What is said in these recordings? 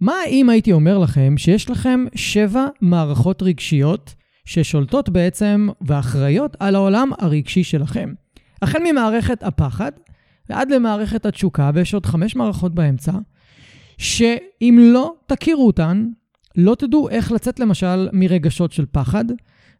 מה אם הייתי אומר לכם שיש לכם שבע מערכות רגשיות ששולטות בעצם ואחראיות על העולם הרגשי שלכם? החל ממערכת הפחד ועד למערכת התשוקה, ויש עוד חמש מערכות באמצע, שאם לא תכירו אותן, לא תדעו איך לצאת למשל מרגשות של פחד,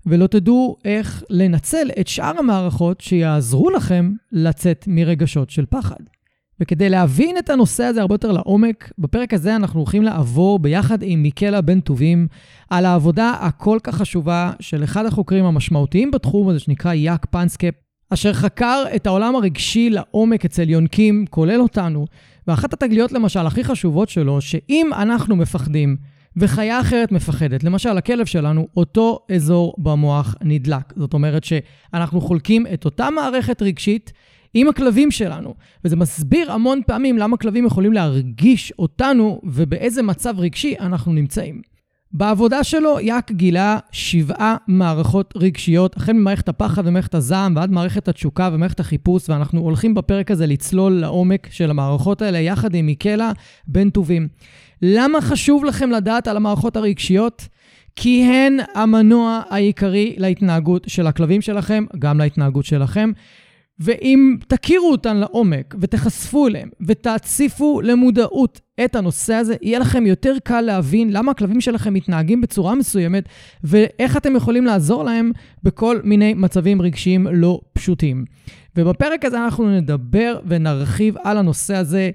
ולא תדעו איך לנצל את שאר המערכות שיעזרו לכם לצאת מרגשות של פחד. וכדי להבין את הנושא הזה הרבה יותר לעומק, בפרק הזה אנחנו הולכים לעבור ביחד עם מיקלה בן טובים על העבודה הכל כך חשובה של אחד החוקרים המשמעותיים בתחום הזה שנקרא יאק פנסקפ, אשר חקר את העולם הרגשי לעומק אצל יונקים, כולל אותנו, ואחת התגליות למשל הכי חשובות שלו, שאם אנחנו מפחדים וחיה אחרת מפחדת, למשל הכלב שלנו, אותו אזור במוח נדלק. זאת אומרת שאנחנו חולקים את אותה מערכת רגשית עם הכלבים שלנו, וזה מסביר המון פעמים למה כלבים יכולים להרגיש אותנו ובאיזה מצב רגשי אנחנו נמצאים. בעבודה שלו יאק גילה שבעה מערכות רגשיות, החל ממערכת הפחד ומערכת הזעם ועד מערכת התשוקה ומערכת החיפוש, ואנחנו הולכים בפרק הזה לצלול לעומק של המערכות האלה יחד עם מיקלה בן טובים. למה חשוב לכם לדעת על המערכות הרגשיות? כי הן המנוע העיקרי להתנהגות של הכלבים שלכם, גם להתנהגות שלכם. ואם תכירו אותן לעומק ותחשפו אליהן ותציפו למודעות את הנושא הזה, יהיה לכם יותר קל להבין למה הכלבים שלכם מתנהגים בצורה מסוימת ואיך אתם יכולים לעזור להם בכל מיני מצבים רגשיים לא פשוטים. ובפרק הזה אנחנו נדבר ונרחיב על הנושא הזה.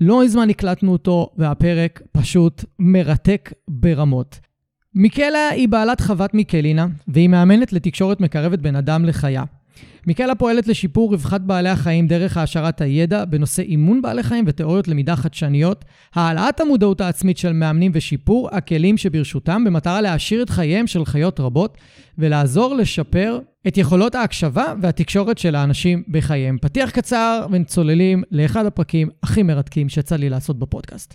לא מזמן הקלטנו אותו, והפרק פשוט מרתק ברמות. מיקלה היא בעלת חוות מיקלינה, והיא מאמנת לתקשורת מקרבת בין אדם לחיה. מיקלה פועלת לשיפור רווחת בעלי החיים דרך העשרת הידע בנושא אימון בעלי חיים ותיאוריות למידה חדשניות, העלאת המודעות העצמית של מאמנים ושיפור הכלים שברשותם במטרה להעשיר את חייהם של חיות רבות ולעזור לשפר את יכולות ההקשבה והתקשורת של האנשים בחייהם. פתיח קצר וצוללים לאחד הפרקים הכי מרתקים שיצא לי לעשות בפודקאסט.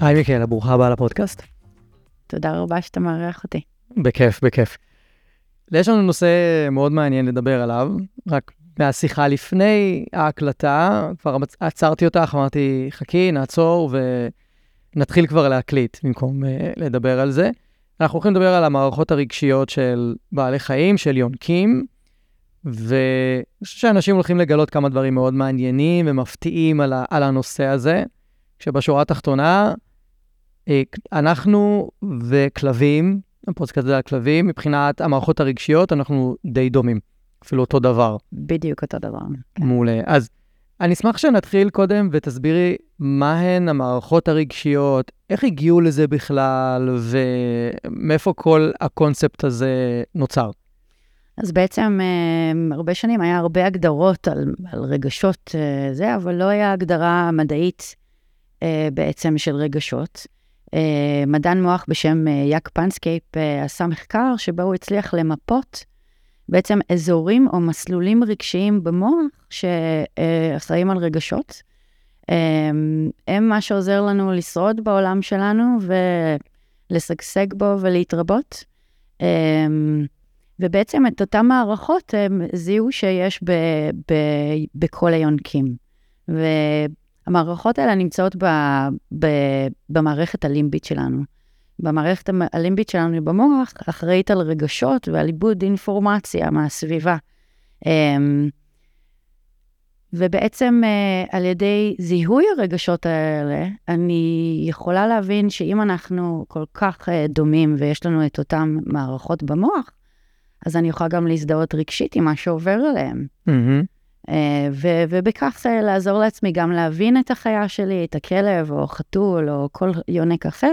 היי מיקלה, ברוכה הבאה לפודקאסט. תודה רבה שאתה מארח אותי. בכיף, בכיף. יש לנו נושא מאוד מעניין לדבר עליו, רק מהשיחה לפני ההקלטה, כבר עצרתי אותך, אמרתי, חכי, נעצור ונתחיל כבר להקליט במקום uh, לדבר על זה. אנחנו הולכים לדבר על המערכות הרגשיות של בעלי חיים, של יונקים, ואני חושב שאנשים הולכים לגלות כמה דברים מאוד מעניינים ומפתיעים על, על הנושא הזה, כשבשורה התחתונה, אנחנו וכלבים, הפודקאסט הזה על כלבים, מבחינת המערכות הרגשיות, אנחנו די דומים. אפילו אותו דבר. בדיוק אותו דבר. כן. מעולה. אז אני אשמח שנתחיל קודם ותסבירי מהן המערכות הרגשיות, איך הגיעו לזה בכלל, ומאיפה כל הקונספט הזה נוצר. אז בעצם אה, הרבה שנים היה הרבה הגדרות על, על רגשות אה, זה, אבל לא היה הגדרה מדעית בעצם של רגשות. אה, מדען מוח בשם אה, יאק פנקספ אה, עשה מחקר שבו הוא הצליח למפות בעצם אזורים או מסלולים רגשיים במוח שאחראים על רגשות. הם מה שעוזר לנו לשרוד בעולם שלנו ולשגשג בו ולהתרבות. ובעצם את אותן מערכות הם זיהו שיש ב, ב, בכל היונקים. המערכות האלה נמצאות ב, ב, במערכת הלימבית שלנו. במערכת הלימבית שלנו במוח אחראית על רגשות ועל עיבוד אינפורמציה מהסביבה. אמ, ובעצם uh, על ידי זיהוי הרגשות האלה, אני יכולה להבין שאם אנחנו כל כך uh, דומים ויש לנו את אותן מערכות במוח, אז אני יכולה גם להזדהות רגשית עם מה שעובר עליהם. Mm-hmm. Uh, ו- ובכך לעזור לעצמי גם להבין את החיה שלי, את הכלב או חתול או כל יונק אחר,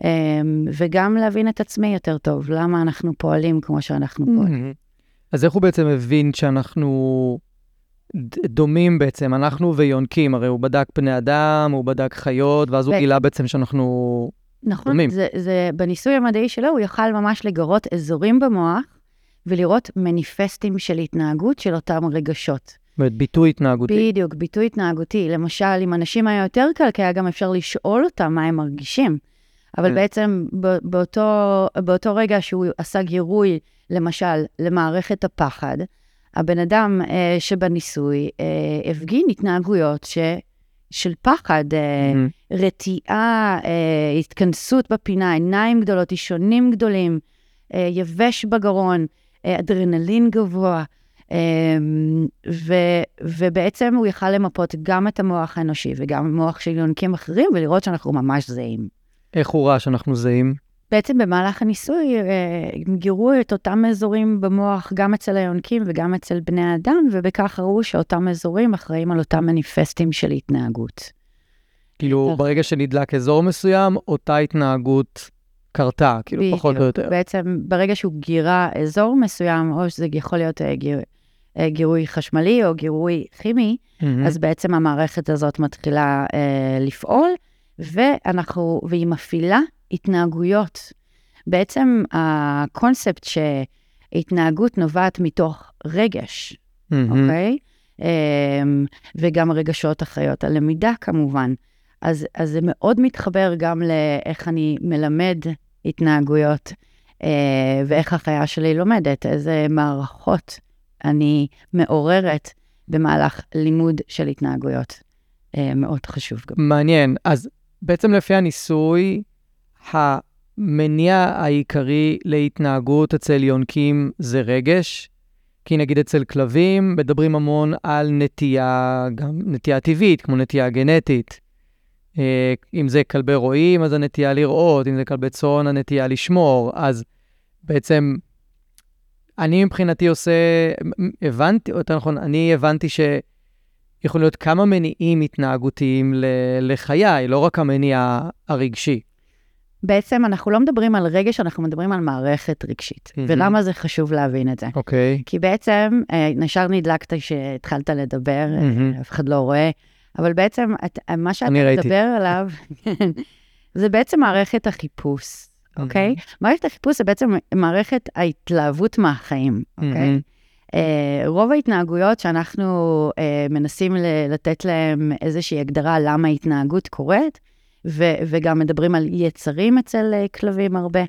um, וגם להבין את עצמי יותר טוב, למה אנחנו פועלים כמו שאנחנו פועלים. אז איך הוא בעצם הבין שאנחנו דומים בעצם, אנחנו ויונקים, הרי הוא בדק בני אדם, הוא בדק חיות, ואז הוא גילה בעצם שאנחנו... נכון, דומים. זה, זה, בניסוי המדעי שלו הוא יכל ממש לגרות אזורים במוח ולראות מניפסטים של התנהגות של אותם רגשות. זאת אומרת, ביטוי התנהגותי. בדיוק, ביטוי התנהגותי. למשל, אם אנשים היה יותר קל, כי היה גם אפשר לשאול אותם מה הם מרגישים. אבל כן. בעצם באותו, באותו רגע שהוא עשה גירוי, למשל, למערכת הפחד, הבן אדם אה, שבניסוי אה, הפגין התנהגויות ש, של פחד, אה, מהמם. רתיעה, אה, התכנסות בפינה, עיניים גדולות, אישונים גדולים, אה, יבש בגרון, אה, אדרנלין גבוה. אה, ו, ובעצם הוא יכל למפות גם את המוח האנושי וגם מוח של יונקים אחרים ולראות שאנחנו ממש זהים. איך הוא ראה שאנחנו זהים? בעצם במהלך הניסוי אה, הם גירו את אותם אזורים במוח גם אצל היונקים וגם אצל בני האדם, ובכך ראו שאותם אזורים אחראים על אותם מניפסטים של התנהגות. כאילו, טוב. ברגע שנדלק אזור מסוים, אותה התנהגות קרתה, כאילו, פחות או. יותר. בעצם ברגע שהוא גירה אזור מסוים, או שזה יכול להיות אה, גיר, גירוי חשמלי או גירוי כימי, מהמם. אז בעצם המערכת הזאת מתחילה אה, לפעול, ואנחנו, והיא מפעילה התנהגויות. בעצם הקונספט שהתנהגות נובעת מתוך רגש. אוקיי? אמ, וגם רגשות אחריות, הלמידה כמובן. אז, אז זה מאוד מתחבר גם לאיך אני מלמד התנהגויות, אה, ואיך החיה שלי לומדת, איזה מערכות אני מעוררת במהלך לימוד של התנהגויות. אה, מאוד חשוב גם. מעניין. אז בעצם לפי הניסוי, המניע העיקרי להתנהגות אצל יונקים זה רגש. כי נגיד אצל כלבים מדברים המון על נטייה, גם נטייה טבעית, כמו נטייה גנטית. אה, אם זה כלבי רועים, אז הנטייה לראות, אם זה כלבי צאן, הנטייה לשמור. אז בעצם אני מבחינתי עושה, הבנתי, או יותר נכון, אני הבנתי שיכול להיות כמה מניעים התנהגותיים לחיי, לא רק המניע הרגשי. בעצם אנחנו לא מדברים על רגש, אנחנו מדברים על מערכת רגשית. מהמם. ולמה זה חשוב להבין את זה? אוקיי. כי בעצם, אה, נשאר נדלקת כשהתחלת לדבר, אה, מהמם. אף אחד לא רואה, אבל בעצם את, מה שאתה. מדבר עליו, זה בעצם מערכת החיפוש, אוקיי? מערכת החיפוש זה בעצם מערכת ההתלהבות מהחיים, אוקיי? מהמם. אה, רוב ההתנהגויות שאנחנו אה, מנסים לתת להם איזושהי הגדרה למה התנהגות קורית, ו- וגם מדברים על יצרים אצל אה, כלבים הרבה,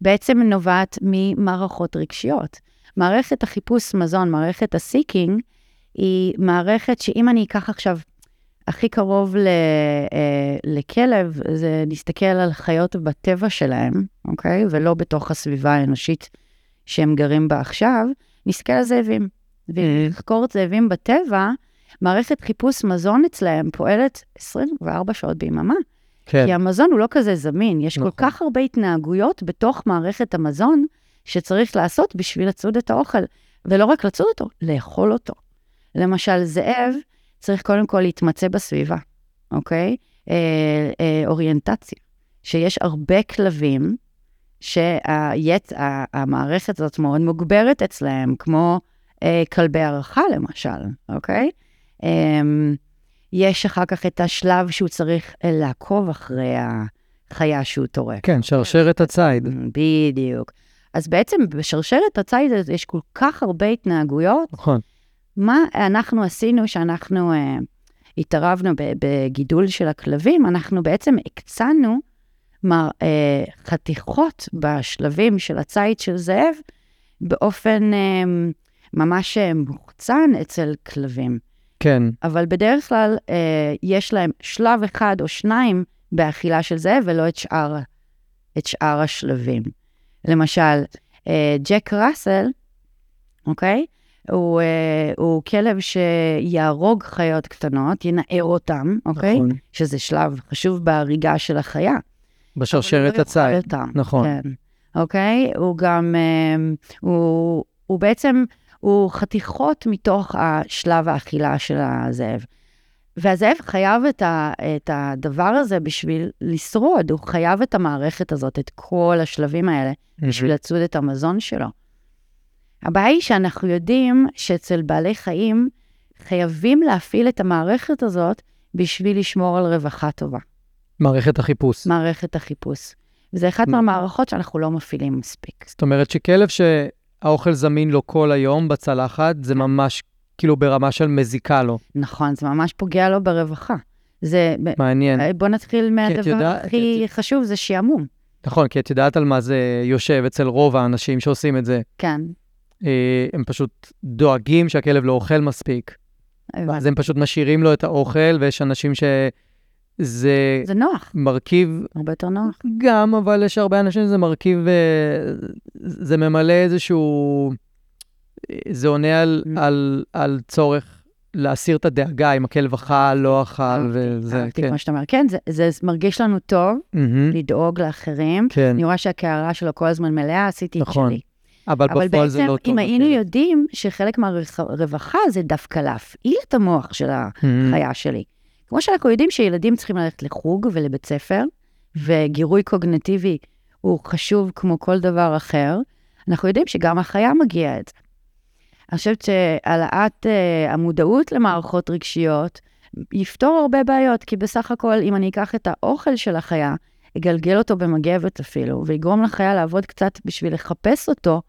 בעצם נובעת ממערכות רגשיות. מערכת החיפוש מזון, מערכת הסיקינג, היא מערכת שאם אני אקח עכשיו הכי קרוב ל, אה, לכלב, זה נסתכל על חיות בטבע שלהם, אוקיי? ולא בתוך הסביבה האנושית שהם גרים בה עכשיו, נסתכל על זאבים. ואם נחקור את זאבים בטבע, מערכת חיפוש מזון אצלהם פועלת 24 שעות ביממה. כן. כי המזון הוא לא כזה זמין, יש נכון. כל כך הרבה התנהגויות בתוך מערכת המזון שצריך לעשות בשביל לצוד את האוכל. ולא רק לצוד אותו, לאכול אותו. למשל, זאב צריך קודם כל להתמצא בסביבה, אוקיי? אה, אה, אוריינטציה. שיש הרבה כלבים שהמערכת הזאת מאוד מוגברת אצלהם, כמו אה, כלבי הערכה למשל, אוקיי? אה, יש אחר כך את השלב שהוא צריך אה, לעקוב אחרי החיה שהוא טורק. כן, שרשרת הציד. בדיוק. אז בעצם בשרשרת הציד יש כל כך הרבה התנהגויות. נכון. מה אנחנו עשינו שאנחנו אה, התערבנו בגידול של הכלבים? אנחנו בעצם הקצנו מר, אה, חתיכות בשלבים של הציד של זאב באופן אה, ממש מוחצן אצל כלבים. כן. אבל בדרך כלל אה, יש להם שלב אחד או שניים באכילה של זאב ולא את שאר, את שאר השלבים. למשל, אה, ג'ק ראסל, אוקיי? הוא, אה, הוא כלב שיהרוג חיות קטנות, ינער אותם, אוקיי? נכון. שזה שלב חשוב בהריגה של החיה. בשרשרת לא הציד. אותם, נכון. כן. אוקיי? הוא גם, אה, הוא, הוא בעצם, הוא חתיכות מתוך השלב האכילה של הזאב. והזאב חייב את, ה, את הדבר הזה בשביל לשרוד, הוא חייב את המערכת הזאת, את כל השלבים האלה, בשביל לצוד את המזון שלו. הבעיה היא שאנחנו יודעים שאצל בעלי חיים חייבים להפעיל את המערכת הזאת בשביל לשמור על רווחה טובה, מערכת החיפוש. מערכת החיפוש. וזה אחת מ- מהמערכות שאנחנו לא מפעילים מספיק. זאת אומרת שכלב שהאוכל זמין לו כל היום בצלחת, זה ממש כאילו ברמה של מזיקה לו. נכון, זה ממש פוגע לו ברווחה. זה, מעניין. בוא נתחיל מהדבר יודעת- הכי חשוב, זה שעמום. נכון, כי את יודעת על מה זה יושב אצל רוב האנשים שעושים את זה. כן. אה, הם פשוט דואגים שהכלב לא אוכל מספיק. אז הם פשוט משאירים לו את האוכל, ויש אנשים שזה זה נוח, מרכיב הרבה יותר נוח. גם, אבל יש הרבה אנשים שזה מרכיב, אה, זה ממלא איזשהו... זה עונה על, Mm. על, על צורך להסיר את הדאגה אם הכלב אכל, לא אכל, וזה, כן. כמו שאתה אומר. כן, זה, זה מרגיש לנו טוב לדאוג לאחרים. כן, אני רואה שהקערה שלו כל הזמן מלאה, עשיתי את נכון. שלי. אבל אבל בפועל זה בעצם, לא טוב. אם היינו. יודעים שחלק מהרווחה זה דווקא להפעיל את המוח של מהמם, החיה שלי. כמו שאנחנו יודעים שילדים צריכים ללכת לחוג ולבית ספר, וגירוי קוגנטיבי הוא חשוב כמו כל דבר אחר, אנחנו יודעים שגם החיה מגיעה את זה. אני חושבת שהעלאת uh, המודעות למערכות רגשיות יפתור הרבה בעיות, כי בסך הכל, אם אני אקח את האוכל של החיה, אגלגל אותו במגבת אפילו, ויגרום לחיה לעבוד קצת בשביל לחפש אותו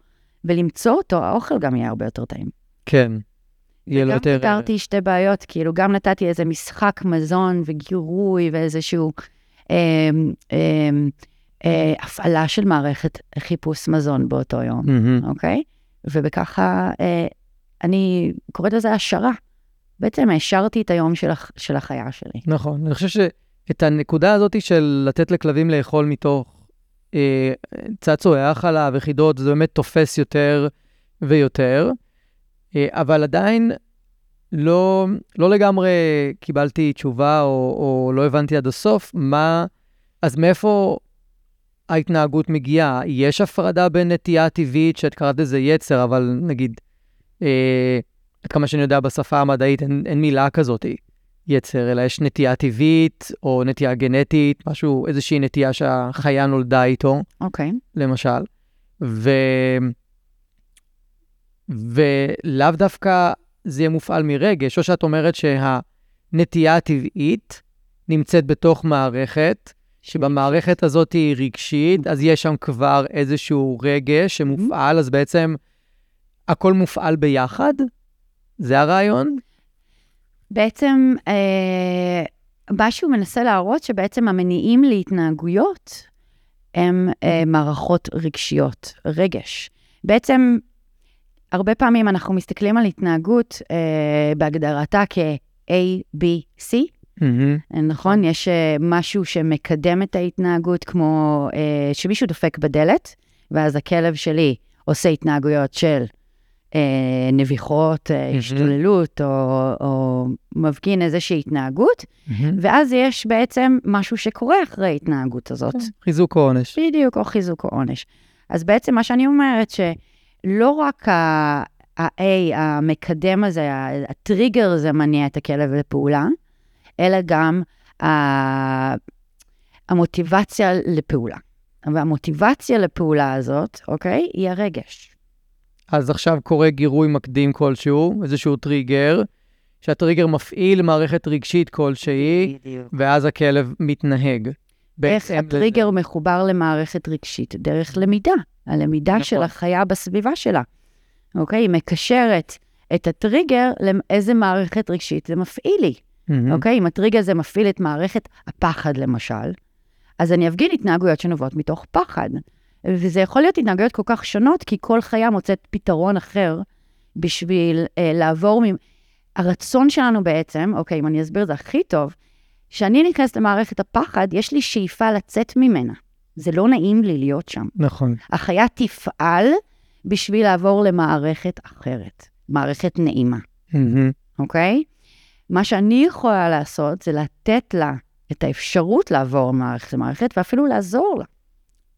ולמצוא אותו, האוכל גם יהיה הרבה יותר טעים. כן. יהיה לו יותר... פתרתי שתי בעיות, כאילו, גם נתתי איזה משחק מזון וגירוי ואיזשהו אה, אה, אה, הפעלה של מערכת חיפוש מזון באותו יום, מהמם, אוקיי? ובככה, אה, אני קוראת לזה השערה. בעצם העשרתי את היום של, הח, של החיה שלי. נכון. אני חושב שאת הנקודה הזאת של לתת לכלבים לאכול מתוך אה, צעצועי האכלה וחידות, זה באמת תופס יותר ויותר, אה, אבל עדיין לא, לא לגמרי קיבלתי תשובה או, או לא הבנתי עד הסוף מה, אז מאיפה ההתנהגות מגיעה? יש הפרדה בין נטייה טבעית, שאת קראת לזה יצר, אבל נגיד, אה, עד כמה שאני יודע, בשפה המדעית אין, אין מילה כזאת, יצר, אלא יש נטייה טבעית או נטייה גנטית, משהו, איזושהי נטייה שהחיה נולדה איתו. אוקיי. למשל, ו... ולאו דווקא זה יהיה מופעל מרגש, או שאת אומרת שהנטייה הטבעית נמצאת בתוך מערכת, שבמערכת הזאת היא רגשית, אז יש שם כבר איזשהו רגש שמופעל, אז בעצם הכל מופעל ביחד? זה הרעיון? בעצם, אה, מה שהוא מנסה להראות שבעצם המניעים להתנהגויות הם אה, מערכות רגשיות, רגש. בעצם, הרבה פעמים אנחנו מסתכלים על התנהגות אה, בהגדרתה כ-A, B, C, מהמם, נכון? יש משהו שמקדם את ההתנהגות, כמו שמישהו דופק בדלת, ואז הכלב שלי עושה התנהגויות של נביחות, אה. השתוללות, או, או מפגין איזושהי התנהגות. ואז יש בעצם משהו שקורה אחרי ההתנהגות הזאת. חיזוק או עונש. בדיוק, או חיזוק או עונש. אז בעצם מה שאני אומרת, שלא רק ה-A, המקדם הזה, הטריגר הזה מניע את הכלב לפעולה, אלא גם ה- המוטיבציה לפעולה. והמוטיבציה לפעולה הזאת, אוקיי, היא הרגש. אז עכשיו קורה גירוי מקדים כלשהו, איזשהו טריגר, שהטריגר מפעיל מערכת רגשית כלשהי, בדיוק. ואז הכלב מתנהג. איך בהתאם לזה. הטריגר מחובר למערכת רגשית? דרך למידה. הלמידה נכון. של החיה בסביבה שלה. אוקיי? היא מקשרת את הטריגר לאיזה מערכת רגשית זה מפעיל לי. מהמם. אוקיי? אם הטריגר הזה מפעיל את מערכת הפחד, למשל, אז אני אפגין התנהגויות שנובעות מתוך פחד. וזה יכול להיות התנהגויות כל כך שונות, כי כל חיה מוצאת פתרון אחר בשביל אה, לעבור מ... הרצון שלנו בעצם, אוקיי, אם אני אסביר את זה הכי טוב, כשאני נכנסת למערכת הפחד, יש לי שאיפה לצאת ממנה. זה לא נעים לי להיות שם. נכון. החיה תפעל בשביל לעבור למערכת אחרת. מערכת נעימה, מהמם. אוקיי? מה שאני יכולה לעשות זה לתת לה את האפשרות לעבור מערכת למערכת, ואפילו לעזור לה.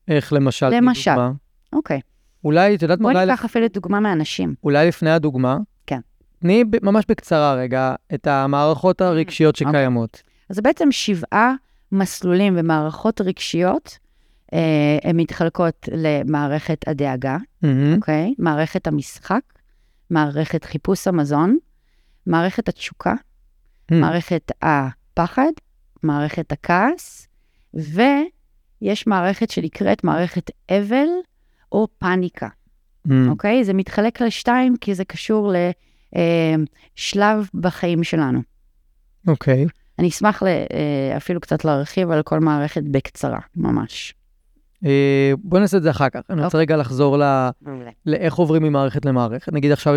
איך למשל? למשל. דוגמה. אוקיי. אולי, את יודעת מה? בואי ניקח אפילו דוגמה מאנשים. אולי לפני הדוגמה. כן. תני ממש בקצרה רגע את המערכות הרגשיות אוקיי. שקיימות. אז זה בעצם שבעה מסלולים ומערכות רגשיות. אה, הן מתחלקות למערכת הדאגה, מהמם. אוקיי? מערכת המשחק, מערכת חיפוש המזון, מערכת התשוקה, מהמם. מערכת הפחד, מערכת הכעס, ויש מערכת שנקראת מערכת אבל או פאניקה, מהמם. אוקיי? זה מתחלק לשתיים כי זה קשור לשלב בחיים שלנו. אוקיי. אני אשמח אה, אפילו קצת להרחיב על כל מערכת בקצרה, ממש. אה, בוא נעשה את זה אחר כך. אני רוצה אוקיי. רגע לחזור ל-. לאיך עוברים ממערכת למערכת. נגיד עכשיו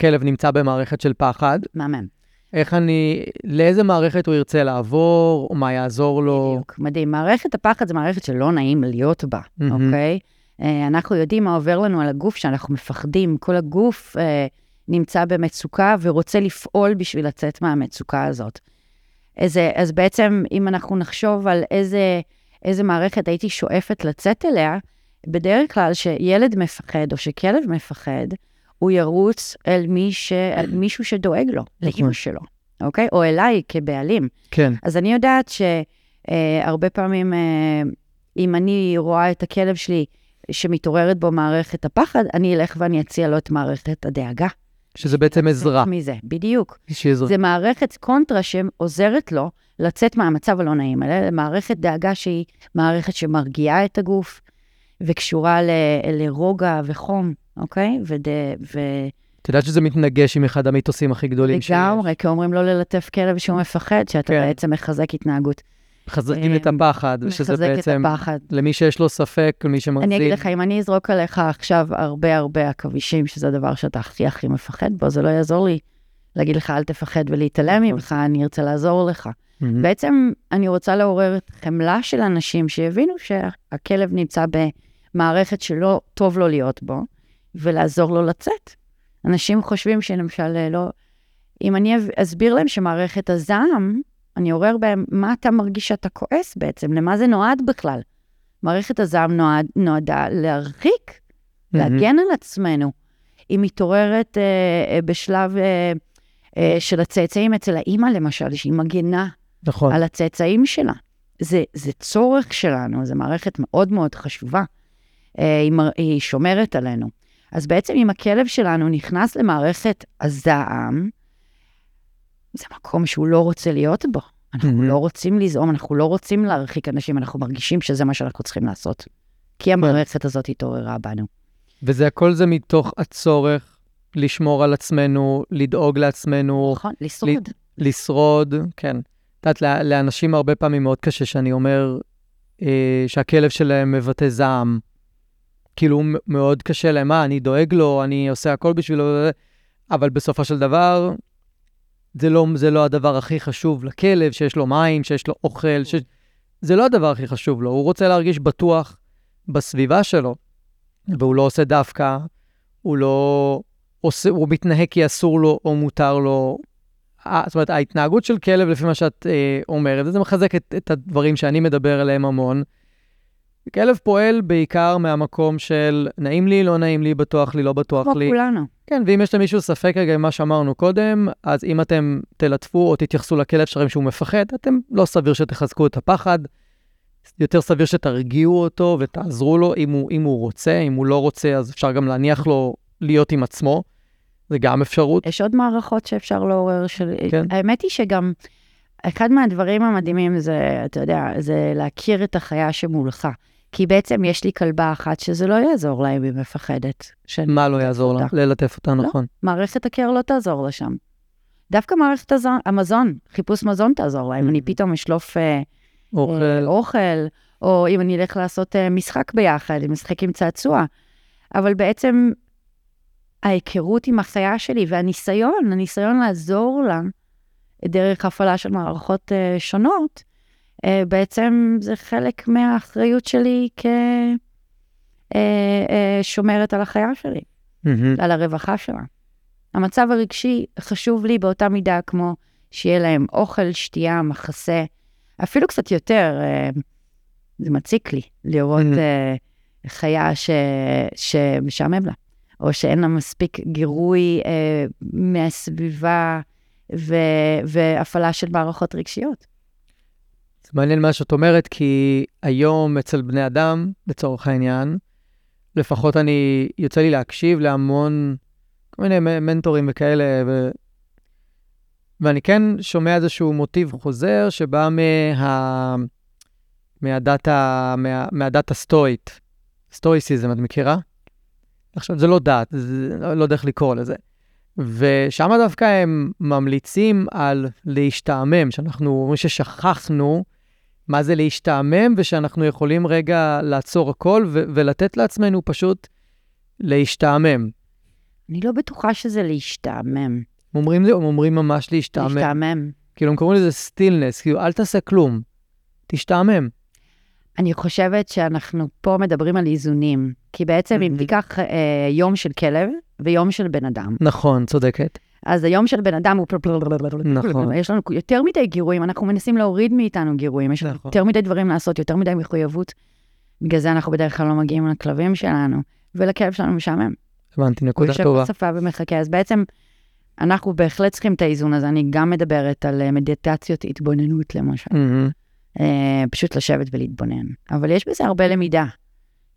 כלב נמצא במערכת של פחד, מהמם. איך אני, לאיזה מערכת הוא ירצה לעבור, או מה יעזור לו. בדיוק, מדהים. מערכת הפחד זו מערכת שלא נעים להיות בה, מהמם. אוקיי? אה, אנחנו יודעים מה עובר לנו על הגוף, שאנחנו מפחדים. כל הגוף אה, נמצא במצוקה ורוצה לפעול בשביל לצאת מהמצוקה הזאת. איזה, אז בעצם, אם אנחנו נחשוב על איזה, איזה מערכת הייתי שואפת לצאת אליה, בדרך כלל שילד מפחד או שכלב מפחד, הוא ירוץ אל, מי ש... אל מישהו שדואג לו, נכון. לאימא שלו, אוקיי? או אליי כבעלים. כן. אז אני יודעת שהרבה פעמים, אה, אם אני רואה את הכלב שלי שמתעוררת בו מערכת הפחד, אני אלך ואני אציע לו את מערכת הדאגה. שזה בעצם עזרה. מזה, בדיוק. איזושהי עזרה. זה מערכת קונטרה שעוזרת לו לצאת מהמצב הלא נעים הזה, מערכת דאגה שהיא מערכת שמרגיעה את הגוף וקשורה ל- לרוגע וחום, אוקיי? וד... ו... את יודעת שזה מתנגש עם אחד המיתוסים הכי גדולים שיש. לגמרי, כי אומרים לא ללטף כלב שהוא מפחד, שאתה כן. בעצם מחזק התנהגות. מחזקים את אה, הפחד, שזה מחזק בעצם, את הפחד. למי שיש לו ספק, למי שמרזים. אני אגיד לך, אם אני אזרוק עליך עכשיו הרבה הרבה עכבישים, שזה הדבר שאתה הכי הכי מפחד בו, זה לא יעזור לי להגיד לך אל תפחד ולהתעלם נכון. ממך, אני ארצה לעזור לך. בעצם אני רוצה לעורר את חמלה של אנשים שיבינו שהכלב נמצא במערכת שלא טוב לו להיות בו, ולעזור לו לצאת. אנשים חושבים שלמשל אה, לא... אם אני אסביר להם שמערכת הזעם, אני אעורר בהם מה אתה מרגיש שאתה כועס בעצם, למה זה נועד בכלל. מערכת הזעם נועד, נועדה להרחיק, מהמם. להגן על עצמנו. היא מתעוררת אה, אה, בשלב אה, אה, של הצאצאים אצל האימא, למשל, שהיא מגנה נכון. על הצאצאים שלה. זה, זה צורך שלנו, זו מערכת מאוד מאוד חשובה. אה, היא, היא שומרת עלינו. אז בעצם אם הכלב שלנו נכנס למערכת הזעם, זה מקום שהוא לא רוצה להיות בו. אנחנו מהמם. לא רוצים לזעום, אנחנו לא רוצים להרחיק אנשים, אנחנו מרגישים שזה מה שאנחנו צריכים לעשות. כי המערכת הזאת התעוררה בנו. וזה הכל זה מתוך הצורך לשמור על עצמנו, לדאוג לעצמנו, נכון, לשרוד. לשרוד, כן. את יודעת, לא- לאנשים הרבה פעמים מאוד קשה שאני אומר אה, שהכלב שלהם מבטא זעם. כאילו, מאוד קשה להם, מה, אני דואג לו, אני עושה הכל בשבילו, אבל בסופו של דבר, זה לא, זה לא הדבר הכי חשוב לכלב, שיש לו מים, שיש לו אוכל, ש... זה לא הדבר הכי חשוב לו. הוא רוצה להרגיש בטוח בסביבה שלו, והוא לא עושה דווקא, הוא לא עושה, הוא מתנהג כי אסור לו או מותר לו. זאת אומרת, ההתנהגות של כלב, לפי מה שאת אה, אומרת, זה מחזק את, את הדברים שאני מדבר עליהם המון. כלב פועל בעיקר מהמקום של נעים לי, לא נעים לי, בטוח לי, לא בטוח כמו לי. כולנו. כן, ואם יש למישהו ספק רגע עם מה שאמרנו קודם, אז אם אתם תלטפו או תתייחסו לכלב שלכם שהוא מפחד, אתם לא סביר שתחזקו את הפחד. יותר סביר שתרגיעו אותו ותעזרו לו אם הוא, אם הוא רוצה, אם הוא לא רוצה, אז אפשר גם להניח לו להיות עם עצמו. זה גם אפשרות. יש עוד מערכות שאפשר לעורר של... כן. האמת היא שגם אחד מהדברים המדהימים זה, אתה יודע, זה להכיר את החיה שמולך. כי בעצם יש לי כלבה אחת שזה לא יעזור לה אם היא מפחדת. מה לא יעזור לה? ללטף אותה, לא. נכון. מערכת הקר לא תעזור לה שם. דווקא מערכת המזון, חיפוש מזון תעזור לה. אם אני Mhm. פתאום אשלוף אה, אוכל. אה, אוכל, או אם אני אלך לעשות אה, משחק ביחד, אם משחק עם צעצוע. אבל בעצם ההיכרות עם החיה שלי והניסיון, הניסיון לעזור לה דרך הפעלה של מערכות שונות, בעצם זה חלק מהאחריות שלי כשומרת על החיה שלי, מהמם. על הרווחה שלה. המצב הרגשי חשוב לי באותה מידה כמו שיהיה להם אוכל, שתייה, מחסה, אפילו קצת יותר. אה, זה מציק לי לראות Mm. אה, חיה ש, שמשעמם לה, או שאין לה מספיק גירוי אה, מהסביבה ו, והפעלה של מערכות רגשיות. זה מעניין מה שאת אומרת, כי היום אצל בני אדם, לצורך העניין, לפחות אני, יוצא לי להקשיב להמון, כל מיני מנטורים וכאלה, ו... ואני כן שומע איזשהו מוטיב חוזר שבא מה... מהדת, ה... מה... מהדת הסטואית. סטואיסיזם, את מכירה? עכשיו, זה לא דת, זה... לא יודע איך לקרוא לזה. ושם דווקא הם ממליצים על להשתעמם, שאנחנו אומרים ששכחנו מה זה להשתעמם, ושאנחנו יכולים רגע לעצור הכל ו- ולתת לעצמנו פשוט להשתעמם. אני לא בטוחה שזה להשתעמם. אומרים, לי- אומרים ממש להשתעמם. להשתעמם. כאילו, הם קוראים לזה סטילנס, כאילו, אל תעשה כלום, תשתעמם. אני חושבת שאנחנו פה מדברים על איזונים. כי בעצם אם Mhm. תיקח אה, יום של כלב ויום של בן אדם, נכון, צודקת. אז היום של בן אדם הוא... נכון. יש לנו יותר מדי גירויים, אנחנו מנסים להוריד מאיתנו גירויים, יש לנו נכון. יותר מדי דברים לעשות, יותר מדי מחויבות. בגלל זה אנחנו בדרך כלל לא מגיעים לכלבים שלנו, ולכלב שלנו משעמם. הבנתי, הוא נקודה יושב טובה. בשפה ומחכה, אז בעצם אנחנו בהחלט צריכים את האיזון הזה. אני גם מדברת על אה, מדיטציות התבוננות למשל. מהמם. אה, פשוט לשבת ולהתבונן. אבל יש בזה הרבה למידה.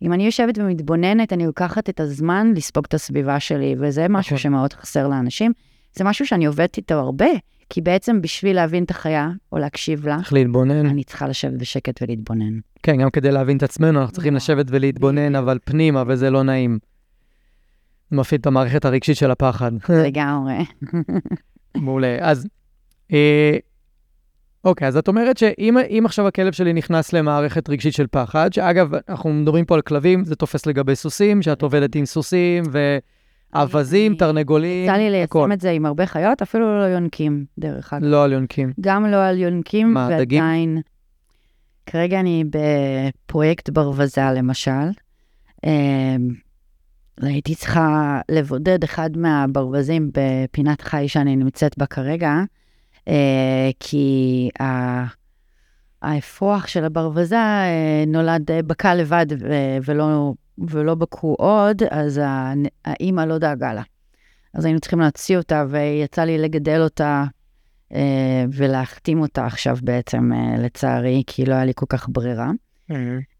אם אני יושבת ומתבוננת, אני לוקחת את הזמן לספוג את הסביבה שלי, וזה משהו נכון. שמאוד חסר לאנשים. זה משהו שאני עובדת איתו הרבה, כי בעצם בשביל להבין את החיה, או להקשיב לה, צריך להתבונן. אני צריכה לשבת בשקט ולהתבונן. כן, גם כדי להבין את עצמנו, אנחנו צריכים נכון. לשבת ולהתבונן, אבל פנימה, וזה לא נעים. מפעיל את המערכת הרגשית של הפחד. לגמרי. מעולה. אז, אה, אוקיי, אז את אומרת שאם אם עכשיו הכלב שלי נכנס למערכת רגשית של פחד, שאגב, אנחנו מדברים פה על כלבים, זה תופס לגבי סוסים, שאת עובדת עם סוסים, ואווזים, אני- תרנגולים, יצא לי. ליישם את זה עם הרבה חיות, אפילו לא יונקים, דרך אגב. לא על יונקים. גם לא על יונקים, מה, דגים? ועדיין... כרגע אני בפרויקט ברווזה, למשל. אמ, הייתי צריכה לבודד אחד מהברווזים בפינת חי שאני נמצאת בה כרגע, אה, כי ה- האפרוח של הברווזת אה, נולד, אה, בקע לבד ו- ולא, ולא בקעו עוד, אז האימא לא דאגה לה. אז היינו צריכים להוציא אותה, ויצא לי לגדל אותה אה, ולהחתים אותה עכשיו בעצם, אה, לצערי, כי לא היה לי כל כך ברירה.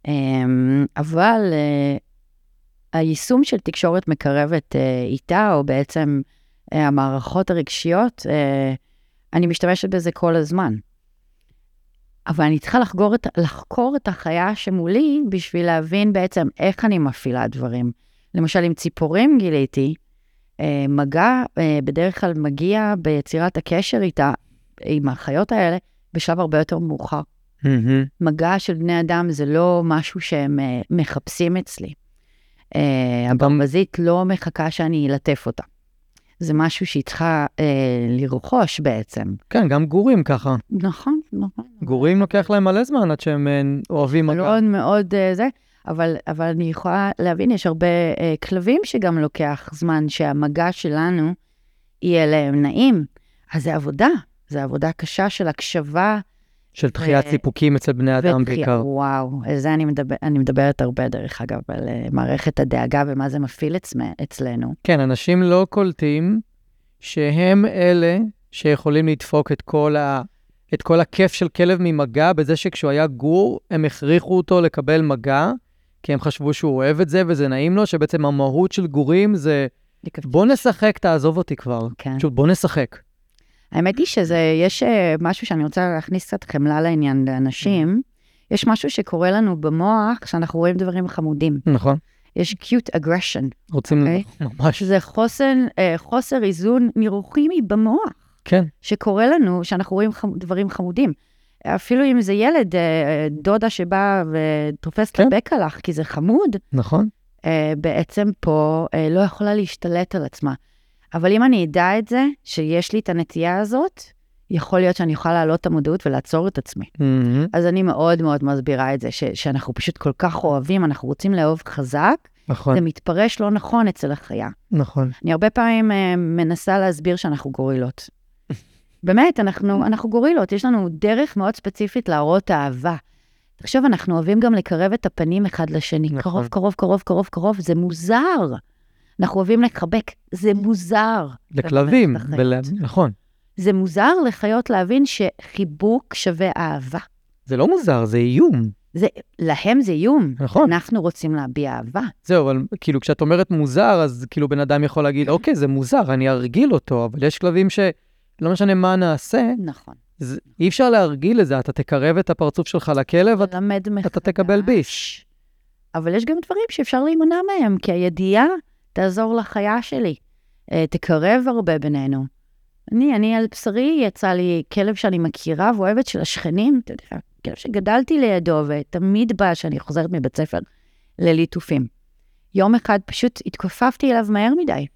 אמ, אבל אה, היישום של תקשורת מקרבת איתה, או בעצם המערכות הרגשיות, אני משתמשת בזה כל הזמן. אבל אני צריכה לחקור את, לחקור את החיה שמולי בשביל להבין בעצם איך אני מפעילה דברים. למשל, עם ציפורים גיליתי, אה, מגע אה, בדרך כלל מגיע ביצירת הקשר איתה, עם החיות האלה, בשלב הרבה יותר מאוחר. מהמם. מגע של בני אדם זה לא משהו שהם אה, מחפשים אצלי. הברווזית לא מחכה שאני אלטף אותה. זה משהו שהיא צריכה uh, לרכוש בעצם. כן, גם גורים ככה. נכון, נכון. גורים לוקח להם מלא זמן עד שהם אה, אוהבים מגע. מאוד מאוד uh, זה, אבל, אבל אני יכולה להבין, יש הרבה uh, כלבים שגם לוקח זמן שהמגע שלנו יהיה להם נעים. אז זה עבודה, זה עבודה קשה של הקשבה. של דחיית ו- סיפוקים אצל בני אדם. בעיקר. וואו, על זה אני, מדבר, אני מדברת הרבה, דרך אגב, על uh, מערכת הדאגה ומה זה מפעיל אצמ, אצלנו. כן, אנשים לא קולטים שהם אלה שיכולים לדפוק את כל, ה... את כל הכיף של כלב ממגע בזה שכשהוא היה גור, הם הכריחו אותו לקבל מגע, כי הם חשבו שהוא אוהב את זה וזה נעים לו, שבעצם המהות של גורים זה בוא נשחק, תעזוב אותי כבר. כן. פשוט בוא נשחק. האמת היא שזה, יש אה, משהו שאני רוצה להכניס קצת חמלה לעניין לאנשים. יש משהו שקורה לנו במוח, שאנחנו רואים דברים חמודים. נכון. יש cute aggression, רוצים אוקיי. ממש, שזה חוסן, אה, חוסר איזון נירוכימי במוח, כן, שקורה לנו, שאנחנו רואים חמ, דברים חמודים. אפילו אם זה ילד, אה, דודה שבאה ותופסת כן. לבק עליך, כי זה חמוד, נכון. בעצם פה לא יכולה להשתלט על עצמה. אבל אם אני אדע את זה, שיש לי את הנטייה הזאת, יכול להיות שאני אוכל להעלות את המודעות ולעצור את עצמי. מהמם. אז אני מאוד מאוד מסבירה את זה, ש- שאנחנו פשוט כל כך אוהבים, אנחנו רוצים לאהוב חזק, נכון, זה מתפרש לא נכון אצל החיה. נכון. אני הרבה פעמים uh, מנסה להסביר שאנחנו גורילות. באמת, אנחנו, אנחנו גורילות, יש לנו דרך מאוד ספציפית להראות אהבה. תחשוב, אנחנו אוהבים גם לקרב את הפנים אחד לשני. נכון. קרוב, קרוב, קרוב, קרוב, קרוב, זה מוזר. אנחנו אוהבים לחבק, זה מוזר. לכלבים. ול... נכון. זה מוזר לחיות להבין שחיבוק שווה אהבה. זה לא מוזר, זה איום. זה, להם זה איום. נכון. אנחנו רוצים להביע אהבה. זהו, אבל כאילו כשאת אומרת מוזר, אז כאילו בן אדם יכול להגיד, אוקיי, זה מוזר, אני ארגיל אותו, אבל יש כלבים שלא משנה מה נעשה, נכון. זה, אי אפשר להרגיל לזה, אתה תקרב את הפרצוף שלך לכלב, מחדש. אתה תקבל ביס. אבל יש גם דברים שאפשר להימנע מהם, כי הידיעה תעזור לחיה שלי. אה, תקרב הרבה בינינו. אני, אני על בשרי, יצא לי כלב שאני מכירה ואוהבת של השכנים, אתה יודע, כלב שגדלתי לידו ותמיד בא כשאני חוזרת מבית ספר לליטופים. יום אחד פשוט התכופפתי אליו מהר מדי.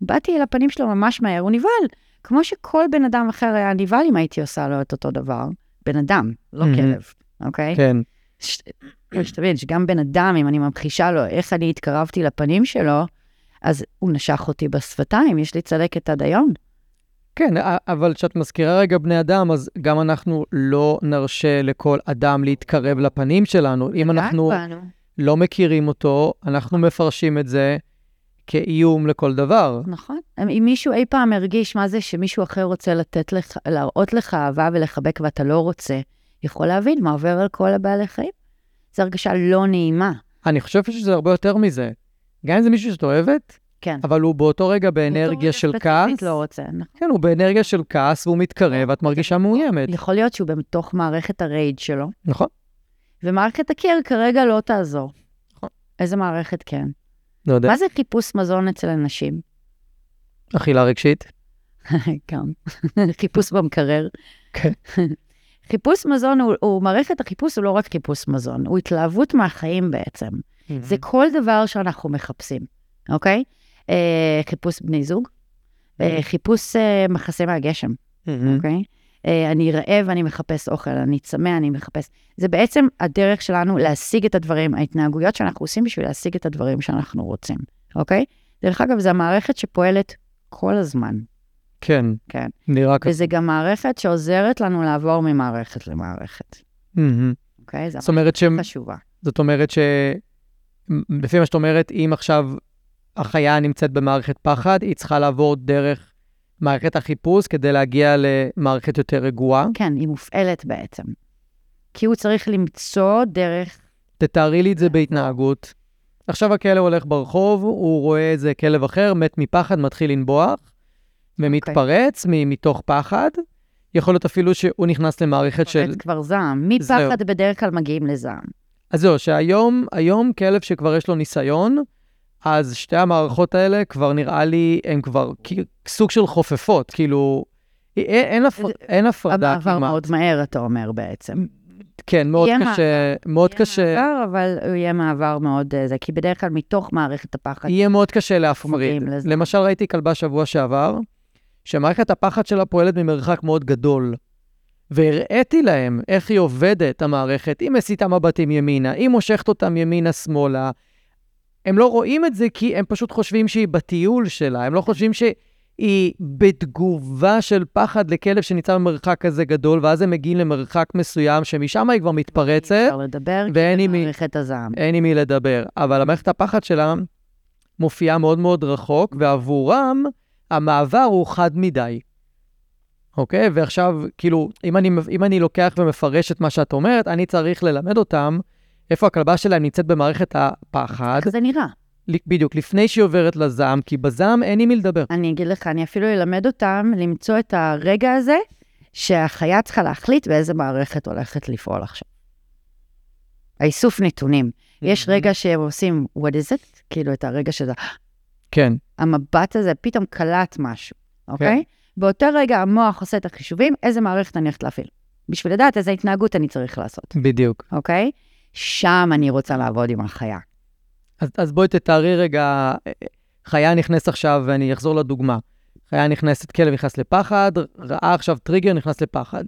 באתי אל הפנים שלו ממש מהר, הוא נבהל. כמו שכל בן אדם אחר היה נבהל אם הייתי עושה לו את אותו דבר. בן אדם, לא. כלב, אוקיי? כן, שתבין, שגם בן אדם, אם אני ממחישה לו איך אני התקרבתי לפנים שלו, אז הוא נשך אותי בשפתיים, יש לי צלקת עד היום. כן, אבל כשאת מזכירה רגע בני אדם, אז גם אנחנו לא נרשה לכל אדם להתקרב לפנים שלנו. אם אנחנו בנו. לא מכירים אותו, אנחנו מפרשים את זה כאיום לכל דבר. נכון. אם מישהו אי פעם הרגיש מה זה שמישהו אחר רוצה לתת לך, להראות לך אהבה ולחבק ואתה לא רוצה, יכול להבין מה עובר על כל הבעלי חיים. זו הרגשה לא נעימה. אני חושב שזה הרבה יותר מזה. גם אם זה מישהו שאת אוהבת, כן. אבל הוא באותו רגע באנרגיה של כעס, לא רוצה. נכון. כן, הוא באנרגיה של כעס והוא מתקרב, ואת מרגישה מאוימת. יכול להיות שהוא בתוך מערכת הרייד שלו, נכון, ומערכת הקיר כרגע לא תעזור. נכון. איזה מערכת כן? לא יודע. מה זה חיפוש מזון אצל אנשים? אכילה רגשית? גם. חיפוש במקרר. כן. חיפוש מזון, הוא, הוא, מערכת החיפוש הוא לא רק חיפוש מזון, הוא התלהבות מהחיים בעצם. זה כל דבר שאנחנו מחפשים, אוקיי? אה, חיפוש בני זוג, אה, חיפוש אה, מחסה מהגשם, מהמם. אוקיי? אה, אני רעב, אני מחפש אוכל, אני צמא, אני מחפש. זה בעצם הדרך שלנו להשיג את הדברים, ההתנהגויות שאנחנו עושים בשביל להשיג את הדברים שאנחנו רוצים, אוקיי? דרך אגב, זו המערכת שפועלת כל הזמן, כן, כן. נראה ככה. וזה גם מערכת שעוזרת לנו לעבור ממערכת למערכת, מהמם. אוקיי? זו. מערכת חשובה. זאת אומרת ש... לפי מה שאת אומרת, אם עכשיו החיה נמצאת במערכת פחד, היא צריכה לעבור דרך מערכת החיפוש כדי להגיע למערכת יותר רגועה. כן, היא מופעלת בעצם. כי הוא צריך למצוא דרך, תתארי לי את זה בהתנהגות. עכשיו הכלב הולך ברחוב, הוא רואה איזה כלב אחר, מת מפחד, מתחיל לנבוח, ומתפרץ מ- מתוך פחד. יכול להיות אפילו שהוא נכנס למערכת של... כבר זעם. זהו. מפחד בדרך כלל מגיעים לזעם. אז זהו, שהיום, היום כלב שכבר יש לו ניסיון, אז שתי המערכות האלה כבר נראה לי, הן כבר סוג של חופפות, כאילו, אין, אין, הפר, אין הפרדה עבר כמעט. מאוד מהר, אתה אומר בעצם. כן, מאוד יהיה קשה, מאוד יהיה קשה, מעבר, אבל הוא יהיה מעבר מאוד אה, זה, כי בדרך כלל מתוך מערכת הפחד. יהיה מאוד קשה להפריד. למשל, ראיתי כלבה שבוע שעבר, שמערכת הפחד שלה פועלת ממרחק מאוד גדול. והראיתי להם איך היא עובדת, המערכת, היא מסיטה מבטים ימינה, היא מושכת אותם ימינה-שמאלה. הם לא רואים את זה כי הם פשוט חושבים שהיא בטיול שלה, הם לא חושבים שהיא בתגובה של פחד לכלב שנמצא במרחק כזה גדול, ואז הם מגיעים למרחק מסוים שמשם היא כבר מתפרצת, אפשר לדבר, כי זה מערכת הזעם. אין עם מי לדבר. אבל המערכת הפחד שלה מופיעה מאוד מאוד רחוק, ועבורם המעבר הוא חד מדי. אוקיי? ועכשיו, כאילו, אם אני, אם אני לוקח ומפרש את מה שאת אומרת, אני צריך ללמד אותם איפה הכלבה שלהם נמצאת במערכת הפחד, איך זה נראה? בדיוק, לפני שהיא עוברת לזעם, כי בזעם אין עם מי לדבר. אני אגיד לך, אני אפילו אלמד אותם למצוא את הרגע הזה שהחיה צריכה להחליט באיזה מערכת הולכת לפעול עכשיו. האיסוף נתונים. יש רגע שהם עושים, what is it? כאילו, את הרגע שזה, כן, המבט הזה פתאום קלט משהו, אוקיי? באותו רגע המוח עושה את החישובים, איזה מערכת אני הולכת להפעיל. בשביל לדעת איזה התנהגות אני צריך לעשות, בדיוק. אוקיי? שם אני רוצה לעבוד עם החיה. אז, אז בואי תתארי רגע, חיה נכנסת עכשיו, ואני אחזור לדוגמה. חיה נכנסת, כלב נכנס לפחד, ראה עכשיו טריגר, נכנס לפחד.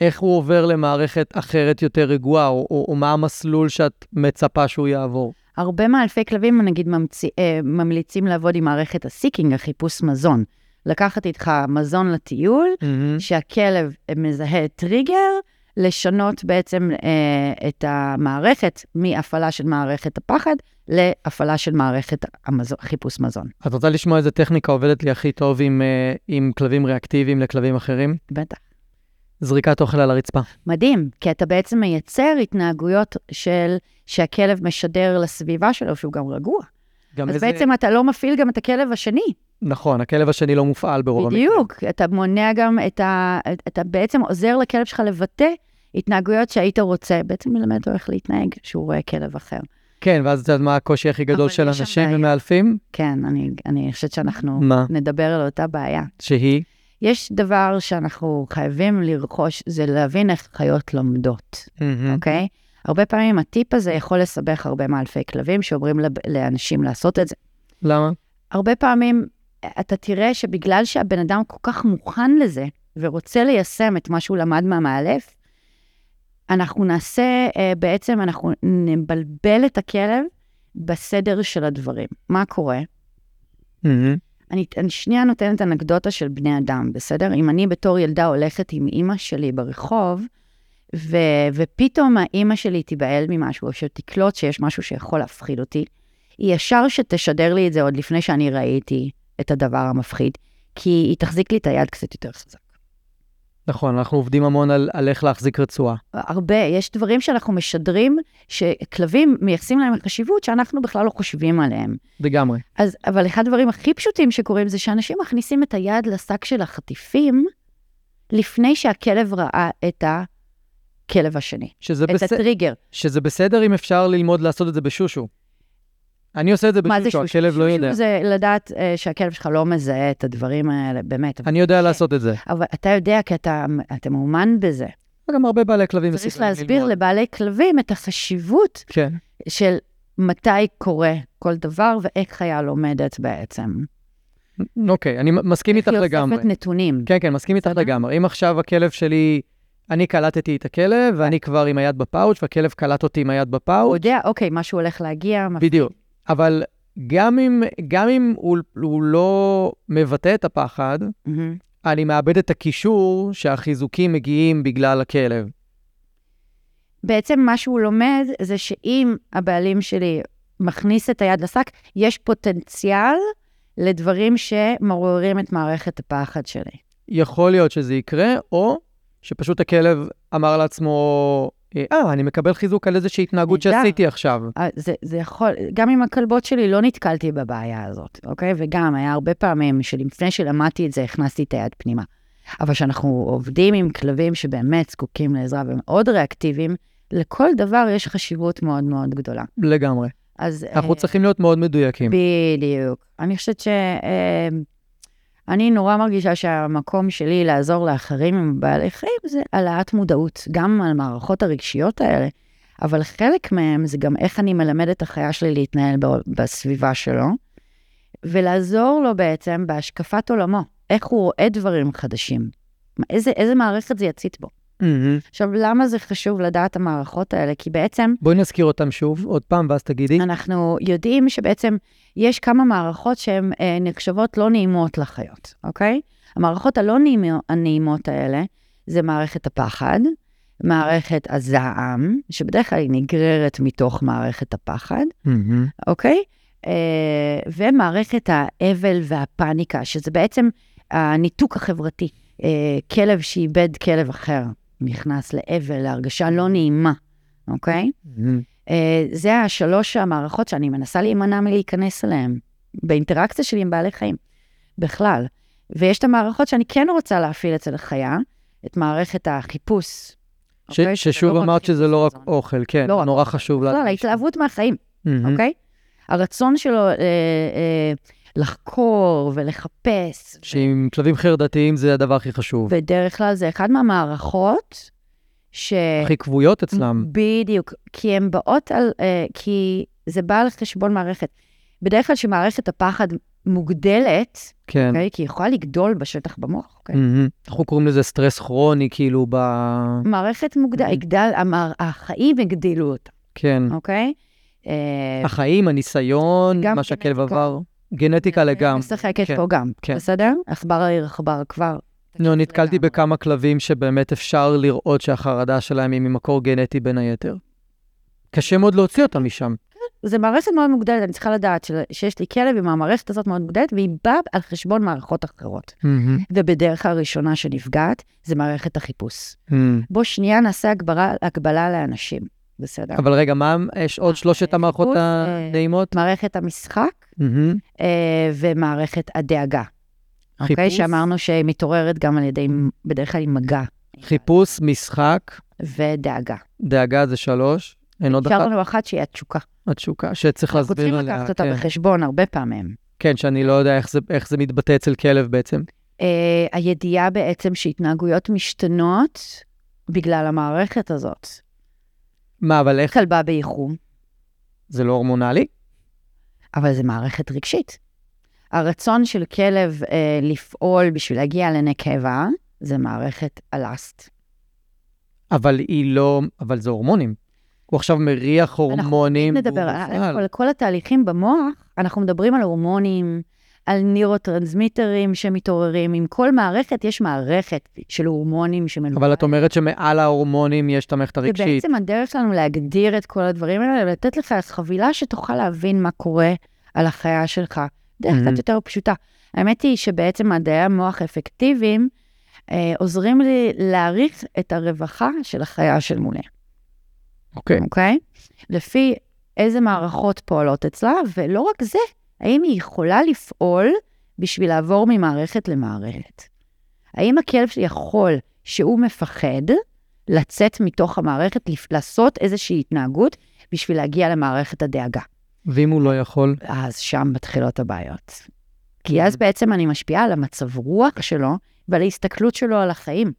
איך הוא עובר למערכת אחרת יותר רגועה, או, או, או מה המסלול שאת מצפה שהוא יעבור? הרבה מאלפי כלבים, נגיד, ממציא, אה, ממליצים לעבוד עם מערכת ה seeking, החיפוש מזון. לקחת איתך מזון לטיול, מהמם. שהכלב מזהה טריגר, לשנות בעצם אה, את המערכת מהפעלה של מערכת הפחד להפעלה של מערכת המזון, חיפוש מזון. את רוצה לשמוע איזה טכניקה עובדת לי הכי טוב עם, אה, עם כלבים ריאקטיביים לכלבים אחרים? בטח. זריקת אוכל על הרצפה. מדהים, כי אתה בעצם מייצר התנהגויות של, שהכלב משדר לסביבה שלו, שהוא גם רגוע. גם אז בעצם אתה לא מפעיל גם את הכלב השני. נכון, הכלב השני לא מופעל ברוב המקרים. בדיוק, אתה מונע גם את ה... אתה בעצם עוזר לכלב שלך לבטא התנהגויות שהיית רוצה, בעצם מלמד אותו איך להתנהג כשהוא רואה כלב אחר. כן, ואז את יודעת מה הקושי הכי גדול של אנשים. ומאלפים? כן, אני, אני חושבת שאנחנו מה? נדבר על אותה בעיה. שהיא? יש דבר שאנחנו חייבים לרכוש, זה להבין איך חיות לומדות. אוקיי? הרבה פעמים הטיפ הזה יכול לסבך הרבה מאלפי כלבים שאומרים לאנשים לעשות את זה. למה? הרבה פעמים אתה תראה שבגלל שהבן אדם כל כך מוכן לזה ורוצה ליישם את מה שהוא למד מהמאלף, אנחנו נעשה, אה, בעצם אנחנו נבלבל את הכלב בסדר של הדברים. מה קורה? מהמם. אני, אני שנייה נותנת אנקדוטה של בני אדם, בסדר? אם אני בתור ילדה הולכת עם אימא שלי ברחוב, ו, ופתאום האימא שלי תיבהל ממשהו, או שתקלוט שיש משהו שיכול להפחיד אותי, היא ישר שתשדר לי את זה עוד לפני שאני ראיתי את הדבר המפחיד, כי היא תחזיק לי את היד קצת יותר חזק. נכון, אנחנו עובדים המון על, על איך להחזיק רצועה. הרבה, יש דברים שאנחנו משדרים, שכלבים מייחסים להם חשיבות שאנחנו בכלל לא חושבים עליהם. לגמרי. אז, אבל אחד הדברים הכי פשוטים שקורים זה שאנשים מכניסים את היד לשק של החטיפים לפני שהכלב ראה את הכלב השני, שזה, את בס... הטריגר. שזה בסדר אם אפשר ללמוד לעשות את זה בשושו. אני עושה את זה מה זה בשושו, שושו? הכלב לא יודע. זה לדעת uh, שהכלב שלך לא מזהה את הדברים האלה, באמת. אני יודע לעשות את זה. אבל אתה יודע כי אתה, אתה מאומן בזה. גם הרבה בעלי כלבים צריך להסביר ללמוד. לבעלי כלבים את החשיבות כן. של מתי קורה כל דבר ואיך חיה לומדת בעצם. אוקיי, אני מסכים איתך איך היא לגמרי. אוספת נתונים. כן, כן, מסכים איתך? לגמרי. אם עכשיו הכלב שלי, אני קלטתי את הכלב, ואני כבר עם היד בפאוץ', והכלב קלט אותי עם היד הוא בפאוץ', יודע, אוקיי, משהו הולך להגיע, בדיוק. אבל גם אם, גם אם הוא, הוא לא מבטא את הפחד, מהמם. אני מאבד את הקישור שהחיזוקים מגיעים בגלל הכלב. בעצם מה שהוא לומד זה שאם הבעלים שלי מכניס את היד לשק, יש פוטנציאל לדברים שמעוררים את מערכת הפחד שלי. יכול להיות שזה יקרה, או שפשוט הכלב אמר לעצמו, אה, אני מקבל חיזוק על איזושהי התנהגות נהדר. שעשיתי עכשיו. אה, זה, זה יכול, גם עם הכלבות שלי לא נתקלתי בבעיה הזאת, אוקיי? וגם היה הרבה פעמים שלפני שלמדתי את זה, הכנסתי את היד פנימה. אבל כשאנחנו עובדים עם כלבים שבאמת זקוקים לעזרה ומאוד ריאקטיביים, לכל דבר יש חשיבות מאוד מאוד גדולה. לגמרי. אז... אנחנו אה, צריכים להיות מאוד מדויקים. בדיוק. אני חושבת ש... אני נורא מרגישה שהמקום שלי לעזור לאחרים עם בעלי חיים זה העלאת מודעות, גם על המערכות הרגשיות האלה, אבל חלק מהם זה גם איך אני מלמד את החיה שלי להתנהל בסביבה שלו, ולעזור לו בעצם בהשקפת עולמו, איך הוא רואה דברים חדשים, איזה, איזה מערכת זה יצית בו. מהמם. עכשיו, למה זה חשוב לדעת המערכות האלה? כי בעצם בואי נזכיר אותם שוב, עוד פעם, ואז תגידי. אנחנו יודעים שבעצם יש כמה מערכות שהן אה, נחשבות לא נעימות לחיות, אוקיי? המערכות הלא נעימו- הנעימות האלה זה מערכת הפחד, מערכת הזעם, שבדרך כלל היא נגררת מתוך מערכת הפחד, מהמם. אוקיי? אה, ומערכת האבל והפאניקה, שזה בעצם הניתוק החברתי. אה, כלב שאיבד כלב אחר נכנס לאבל, להרגשה לא נעימה, אוקיי? מהמם. אה, זה השלוש המערכות שאני מנסה להימנע מלהיכנס אליהן באינטראקציה שלי עם בעלי חיים, בכלל. ויש את המערכות שאני כן רוצה להפעיל אצל החיה, את מערכת החיפוש. ש- אוקיי? ששוב לא רק אמרת שזה לא רק מזון. אוכל, כן, לא רק נורא אוכל. חשוב. בכלל, להדגיש. ההתלהבות מהחיים, מהמם. אוקיי? הרצון שלו אה, אה, לחקור ולחפש. שעם כלבים חרדתיים זה הדבר הכי חשוב. בדרך כלל זה אחד מהמערכות ש... הכי כבויות אצלם. בדיוק, כי הן באות על... אה, כי זה בא על חשבון מערכת. בדרך כלל כשמערכת הפחד מוגדלת, כן. אוקיי? כי היא יכולה לגדול בשטח במוח, אוקיי? מהמם. אנחנו קוראים לזה סטרס כרוני, כאילו, ב... מערכת מוגדלת, יגדל, המער- החיים הגדילו אותה, כן. אוקיי? אה, החיים, הניסיון, מה שהכלב גנטיקה. עבר. גנטיקה לגמרי. משחקת כן, פה גם, כן. בסדר? עכבר העיר עכבר כבר. לא, נתקלתי. בכמה כלבים שבאמת אפשר לראות שהחרדה שלהם היא ממקור גנטי בין היתר. קשה מאוד להוציא אותם משם. זה מערכת מאוד מוגדלת, אני צריכה לדעת שיש לי כלב עם המערכת הזאת מאוד מוגדלת, והיא באה על חשבון מערכות אחרות. ובדרך הראשונה שנפגעת, זה מערכת החיפוש. בוא שנייה נעשה הגברה, הגבלה לאנשים, בסדר? אבל רגע, מה, יש עוד שלושת המערכות חיפוש, אה, הנעימות? מערכת המשחק. אה, ומערכת הדאגה. אוקיי? חיפוש? שאמרנו שהיא מתעוררת גם על ידי, בדרך כלל עם מגע חיפוש, משחק, ודאגה. דאגה זה שלוש. אין עוד אפשר אחת? לנו אחת שהיא התשוקה. התשוקה, שצריך אנחנו צריכים להסביר עליה. לקחת אותה כן. בחשבון הרבה פעמים. כן, שאני לא יודע איך זה, מתבטא אצל כלב בעצם. אה, הידיעה בעצם שהתנהגויות משתנות בגלל המערכת הזאת. מה, אבל איך? כלבה באיחום, זה לא הורמונלי? אבל זה מערכת רגשית. הרצון של כלב אה, לפעול בשביל להגיע לנקבה, זה מערכת הלאסט. אבל היא לא, אבל זה הורמונים. הוא עכשיו מריח הורמונים. נדבר על מופעל. על כל התהליכים במוח, אנחנו מדברים על הורמונים, על נירוטרנסמיטרים שמתעוררים. עם כל מערכת יש מערכת של הורמונים שמנוהל. אבל את אומרת שמעל ההורמונים יש את המערכת זה הרגשית. בעצם הדרך שלנו להגדיר את כל הדברים האלה, ולתת לך חבילה שתוכל להבין מה קורה על החיה שלך. דרך. קצת יותר פשוטה. האמת היא שבעצם מדעי המוח אפקטיביים אה, עוזרים לי להעריך את הרווחה של החיה של מולי, אוקיי. אוקיי? לפי איזה מערכות פועלות אצלה, ולא רק זה, האם היא יכולה לפעול בשביל לעבור ממערכת למערכת. האם הכלב שלי יכול, שהוא מפחד, לצאת מתוך המערכת, לעשות איזושהי התנהגות בשביל להגיע למערכת הדאגה. ואם הוא לא יכול? אז שם מתחילות הבעיות. כי אז בעצם אני משפיעה על המצב רוח שלו ועל ההסתכלות שלו על החיים.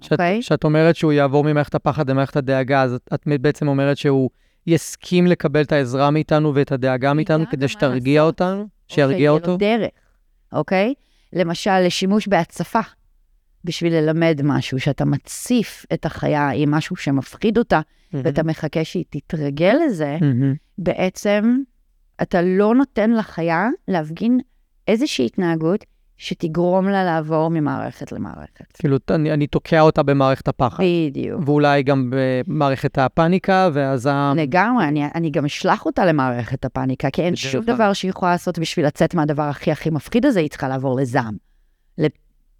שאת, אוקיי. שאת אומרת שהוא יעבור ממערכת הפחד למערכת הדאגה, אז את, את בעצם אומרת שהוא יסכים לקבל את העזרה מאיתנו ואת הדאגה מאיתנו כדי שתרגיע. אותנו? שירגיע אוקיי, אותו? לו דרך, אוקיי? למשל, לשימוש בהצפה, בשביל ללמד משהו, שאתה מציף את החיה עם משהו שמפחיד אותה, ואתה מחכה שהיא תתרגל לזה, מהמם. בעצם אתה לא נותן לחיה להפגין איזושהי התנהגות שתגרום לה לעבור ממערכת למערכת. כאילו, אני, אני תוקע אותה במערכת הפחד. בדיוק. ואולי גם במערכת הפאניקה והזעם. לגמרי, אני, אני גם אשלח אותה למערכת הפאניקה, כי אין שום. דבר שהיא יכולה לעשות בשביל לצאת מהדבר הכי הכי מפחיד הזה, היא צריכה לעבור לזעם.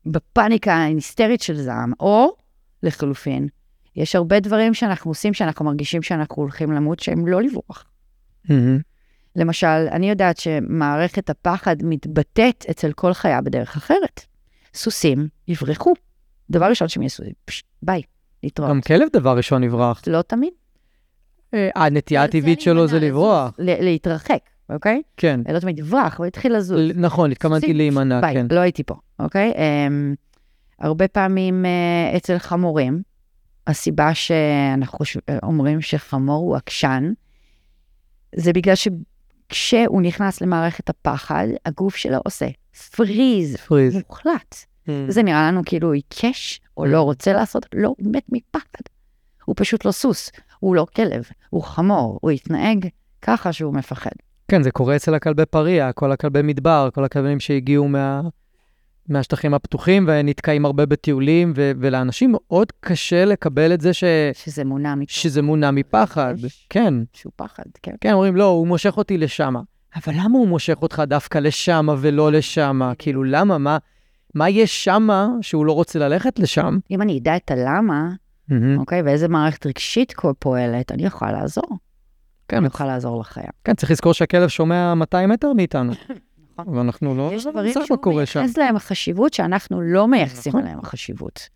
בפאניקה ההיסטרית של זעם, או לחלופין, יש הרבה דברים שאנחנו עושים שאנחנו מרגישים שאנחנו הולכים למות, שהם לא לברוח. מהמם. למשל, אני יודעת שמערכת הפחד מתבטאת אצל כל חיה בדרך אחרת. סוסים יברחו. דבר ראשון שהם יעשו, פש, ביי, להתראות. גם כלב דבר ראשון יברח. לא תמיד. אה, הנטייה הטבעית שלו זה לברוח. ל- להתרחק, אוקיי? כן. לא תמיד יברח, הוא התחיל לזוז. נכון, התכוונתי להימנע, ביי, כן. לא הייתי פה, אוקיי? Um, הרבה פעמים uh, אצל חמורים, הסיבה שאנחנו אומרים שחמור הוא עקשן, זה בגלל שכשהוא נכנס למערכת הפחד, הגוף שלו עושה פריז פריז. מוחלט. זה נראה לנו כאילו הוא עיקש או לא רוצה לעשות, לא, הוא מת מפחד. הוא פשוט לא סוס, הוא לא כלב, הוא חמור, הוא יתנהג ככה שהוא מפחד. כן, זה קורה אצל הכלבי פריע, כל הכלבי מדבר, כל הכלבים שהגיעו מה... מהשטחים הפתוחים ונתקעים הרבה בטיולים, ו... ולאנשים מאוד קשה לקבל את זה ש... שזה מונע מתוך שזה מונע מפחד. כן, שהוא פחד, כן. כן, אומרים, לא, הוא מושך אותי לשם. אבל למה הוא מושך אותך דווקא לשם ולא לשם? כאילו, למה? מה, מה יש שם שהוא לא רוצה ללכת לשם? אם אני אדע את הלמה, מהמם. אוקיי, ואיזה מערכת רגשית פועלת, אני יכולה לעזור. כן, אני יכולה לעזור לחיה. כן, צריך לזכור שהכלב שומע 200 מטר מאיתנו. נכון. ואנחנו לא... יש דברים שהוא. מייחס להם חשיבות שאנחנו לא מייחסים נכון. עליהם חשיבות.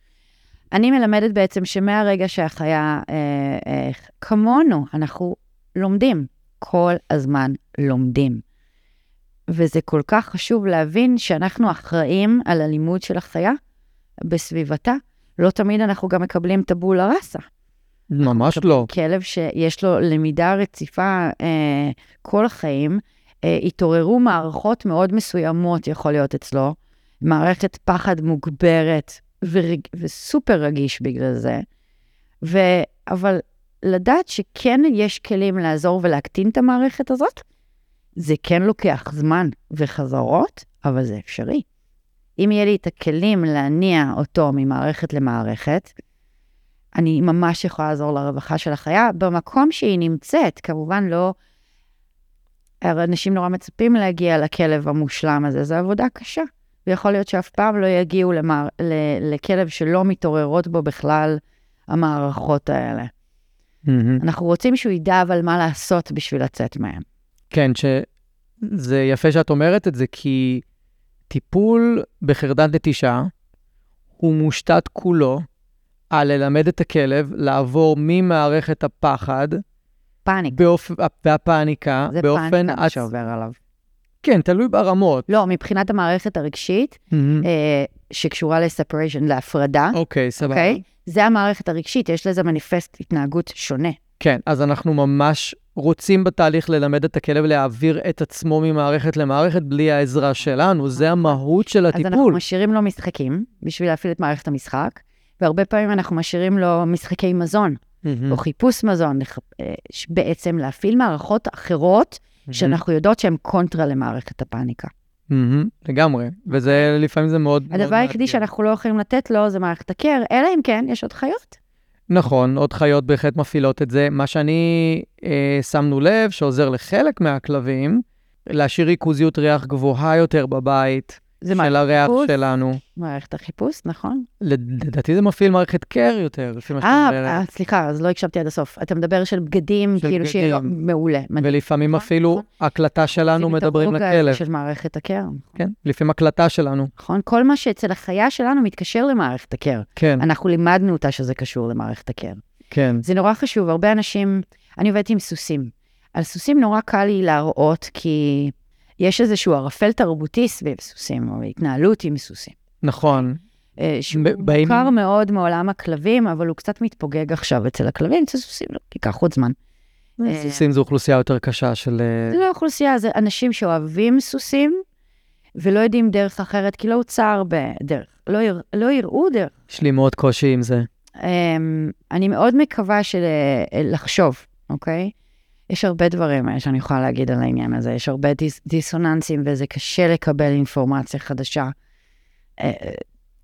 אני מלמדת בעצם שמהרגע שהחיה, אה, אה, כמונו, אנחנו לומדים, כל הזמן לומדים. וזה כל כך חשוב להבין שאנחנו אחראים על הלימוד של החיה בסביבתה. לא תמיד אנחנו גם מקבלים טבולה ראסה. ממש לא. כלב שיש לו למידה רציפה אה, כל החיים, התעוררו מערכות מאוד מסוימות, יכול להיות אצלו, מערכת פחד מוגברת ורג, וסופר רגיש בגלל זה. ו, אבל לדעת שכן יש כלים לעזור ולהקטין את המערכת הזאת. זה כן לוקח זמן וחזרות, אבל זה אפשרי. אם יהיה לי את הכלים להניע אותו ממערכת למערכת, אני ממש יכולה לעזור לרווחה של החיה במקום שהיא נמצאת. כמובן לא... אנשים נורא מצפים להגיע לכלב המושלם הזה, זו עבודה קשה. ויכול להיות שאף פעם לא יגיעו למער, ל, לכלב שלא מתעוררות בו בכלל המערכות האלה. Mm-hmm. אנחנו רוצים שהוא ידע אבל מה לעשות בשביל לצאת מהם. כן, שזה יפה שאת אומרת את זה, כי טיפול בחרדת נטישה הוא מושתת כולו על ללמד את הכלב לעבור ממערכת הפחד פאניק, באופ... והפאניקה זה באופן... פאניקה עצ- שעובר עליו. כן, תלוי ברמות. לא, מבחינת המערכת הרגשית, מהמם. אה, שקשורה לספריישן, להפרדה, אוקיי, סבבה. אוקיי? זה המערכת הרגשית, יש לזה מניפסט התנהגות שונה. כן, אז אנחנו ממש רוצים בתהליך ללמד את הכלב להעביר את עצמו ממערכת למערכת בלי העזרה שלנו, זה המהות של אז אנחנו הטיפול. משאירים לו משחקים בשביל להפעיל את מערכת המשחק, והרבה פעמים אנחנו משאירים לו משחקי מזון, מהמם. או חיפוש מזון, לח- אה, בעצם להפעיל מערכות אחרות, שאנחנו יודעות שהן קונטרה למערכת הפאניקה. מהמם, לגמרי, וזה לפעמים זה מאוד... הדבר היחידי. שאנחנו לא יכולים לתת לו זה מערכת הקר, אלא אם כן יש עוד חיות. נכון, עוד חיות בהחלט מפעילות את זה. מה שאני אה, שמנו לב, שעוזר לחלק מהכלבים, להשאיר ריכוזיות ריח גבוהה יותר בבית, זה של הריח. שלנו. מערכת החיפוש, נכון? לד- לדעתי זה מפעיל מערכת קר יותר, לפי מה שאת אה, אומרת. אה, סליחה, אז לא הקשבתי עד הסוף. אתה מדבר של בגדים, של כאילו בגדים. מעולה. ולפעמים נכון, אפילו נכון. הקלטה שלנו מדברים לכלב. של מערכת הקר, כן, לפעמים הקלטה שלנו. נכון? כל מה שאצל החיה שלנו מתקשר למערכת הקר. כן, אנחנו לימדנו אותה שזה קשור למערכת הקר. כן. זה נורא חשוב, הרבה אנשים, אני עובדת עם סוסים. על סוסים נורא קל לי להראות, כי יש איזשהו ערפל תרבותי סביב סוסים, או התנהלות עם סוסים. נכון. אה, שהוא באים- מוכר מאוד מעולם הכלבים, אבל הוא קצת מתפוגג עכשיו אצל הכלבים, אצל סוסים לא, ייקח עוד זמן. אה, סוסים זו אוכלוסייה יותר קשה של... אה, זה לא אוכלוסייה, זה אנשים שאוהבים סוסים, ולא יודעים דרך אחרת, כי לא הוצר בדרך, לא, יר, לא יראו דרך. יש לי מאוד קושי עם זה. אמ, אני מאוד מקווה של, אה, לחשוב, אוקיי? יש הרבה דברים אה, שאני יכולה להגיד על העניין הזה, יש הרבה דיס, דיסוננסים וזה קשה לקבל אינפורמציה חדשה. אה,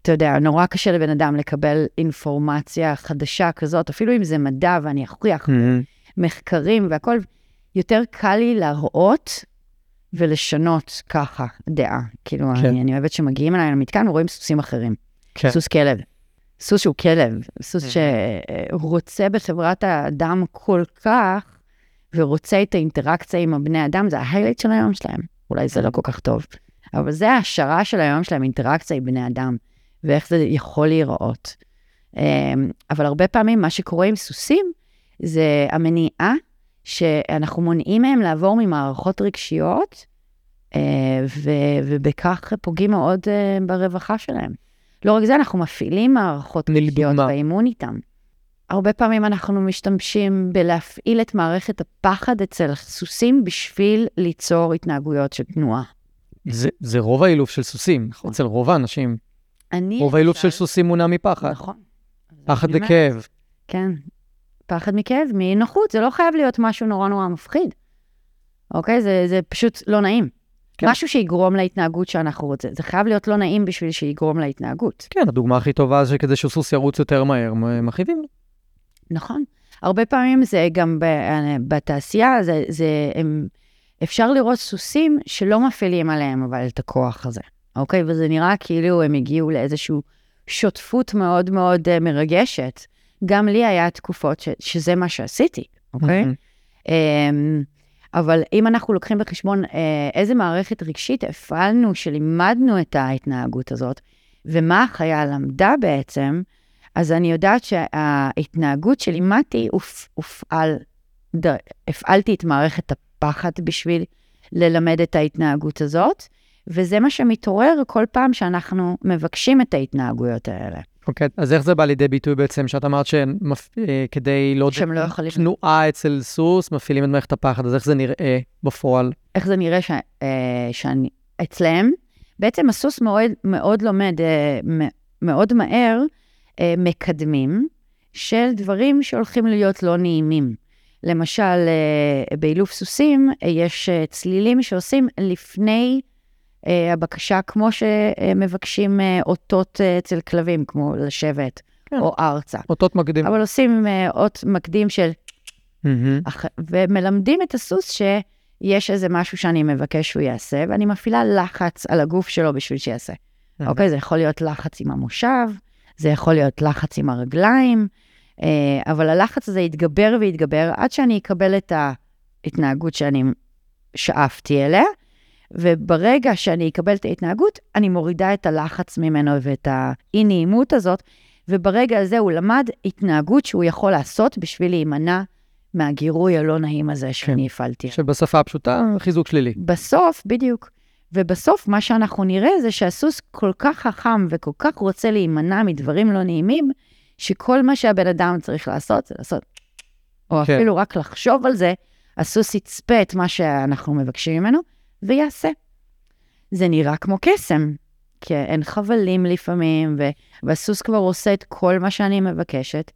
אתה יודע, נורא קשה לבן אדם לקבל אינפורמציה חדשה כזאת, אפילו אם זה מדע ואני אוכיח מהמם. מחקרים והכל, יותר קל לי להראות ולשנות ככה דעה. כאילו, כן. אני, אני אוהבת שמגיעים אליי למתקן ורואים סוסים אחרים. כן. סוס כלב. סוס שהוא כלב, סוס Mhm. שרוצה בחברת האדם כל כך, ורוצה את האינטראקציה עם הבני אדם, זה ההיילייט של היום שלהם. אולי זה לא כל כך טוב, אבל זה ההשערה של היום שלהם, אינטראקציה עם בני אדם, ואיך זה יכול להיראות. אמ, אבל הרבה פעמים מה שקורה עם סוסים, זה המניעה שאנחנו מונעים מהם לעבור ממערכות רגשיות, אה, ו- ובכך פוגעים מאוד אה, ברווחה שלהם. לא רק זה, אנחנו מפעילים מערכות רגשיות. באימון איתם. הרבה פעמים אנחנו משתמשים בלהפעיל את מערכת הפחד אצל סוסים בשביל ליצור התנהגויות של תנועה. זה, זה רוב האילוף של סוסים, נכון. אצל רוב האנשים. אני, רוב האילוף של סוסים מונע מפחד. נכון. פחד וכאב. כן. פחד מכאב, מאי-נוחות, זה לא חייב להיות משהו נורא נורא מפחיד. אוקיי? זה, זה פשוט לא נעים. כן. משהו שיגרום להתנהגות שאנחנו רוצים. זה חייב להיות לא נעים בשביל שיגרום להתנהגות. כן, הדוגמה הכי טובה זה שכדי שסוס ירוץ יותר מהר, מ- מכאיבים לו. נכון. הרבה פעמים זה גם ב, אה, בתעשייה, זה, זה, הם, אפשר לראות סוסים שלא מפעילים עליהם אבל את הכוח הזה, אוקיי? וזה נראה כאילו הם הגיעו לאיזושהי שותפות מאוד מאוד אה, מרגשת. גם לי היה תקופות ש, שזה מה שעשיתי, אוקיי? אמ, אבל אם אנחנו לוקחים בחשבון אה, איזה מערכת רגשית הפעלנו, שלימדנו את ההתנהגות הזאת, ומה החיה למדה בעצם, אז אני יודעת שההתנהגות שלימדתי, הופ, הופעל, הפעלתי את מערכת הפחד בשביל ללמד את ההתנהגות הזאת, וזה מה שמתעורר כל פעם שאנחנו מבקשים את ההתנהגויות האלה. אוקיי, אז איך זה בא לידי ביטוי בעצם, שאת אמרת שכדי לעודד שהם לא יכולים- תנועה אצל סוס, מפעילים את מערכת הפחד, אז איך זה נראה בפועל? איך זה נראה ש, אה, שאני, אצלם, בעצם הסוס מאוד, מאוד לומד, אה, מאוד מהר, אה, מקדמים, של דברים שהולכים להיות לא נעימים. למשל, אה, באילוף סוסים אה, יש אה, צלילים שעושים לפני אה, הבקשה, כמו שמבקשים אה, אותות אה, אצל כלבים, כמו לשבת כן. או ארצה. אותות מקדים. אבל עושים אה, אות מקדים של... אח- ומלמדים את הסוס שיש איזה משהו שאני מבקש שהוא יעשה, ואני מפעילה לחץ על הגוף שלו בשביל שיעשה. מהמם. אוקיי? זה יכול להיות לחץ עם המושב, זה יכול להיות לחץ עם הרגליים, אה, אבל הלחץ הזה יתגבר ויתגבר עד שאני אקבל את ההתנהגות שאני שאפתי אליה, וברגע שאני אקבל את ההתנהגות, אני מורידה את הלחץ ממנו ואת האי-נעימות הזאת, וברגע הזה הוא למד התנהגות שהוא יכול לעשות בשביל להימנע מהגירוי הלא נעים הזה שאני הפעלתי. שבשפה הפשוטה, חיזוק שלילי. בסוף, בדיוק. ובסוף, מה שאנחנו נראה זה שהסוס כל כך חכם וכל כך רוצה להימנע מדברים לא נעימים, שכל מה שהבן אדם צריך לעשות זה לעשות, או כן. אפילו רק לחשוב על זה, הסוס יצפה את מה שאנחנו מבקשים ממנו, ויעשה. זה נראה כמו קסם, כי אין חבלים לפעמים, ו- והסוס כבר עושה את כל מה שאני מבקשת,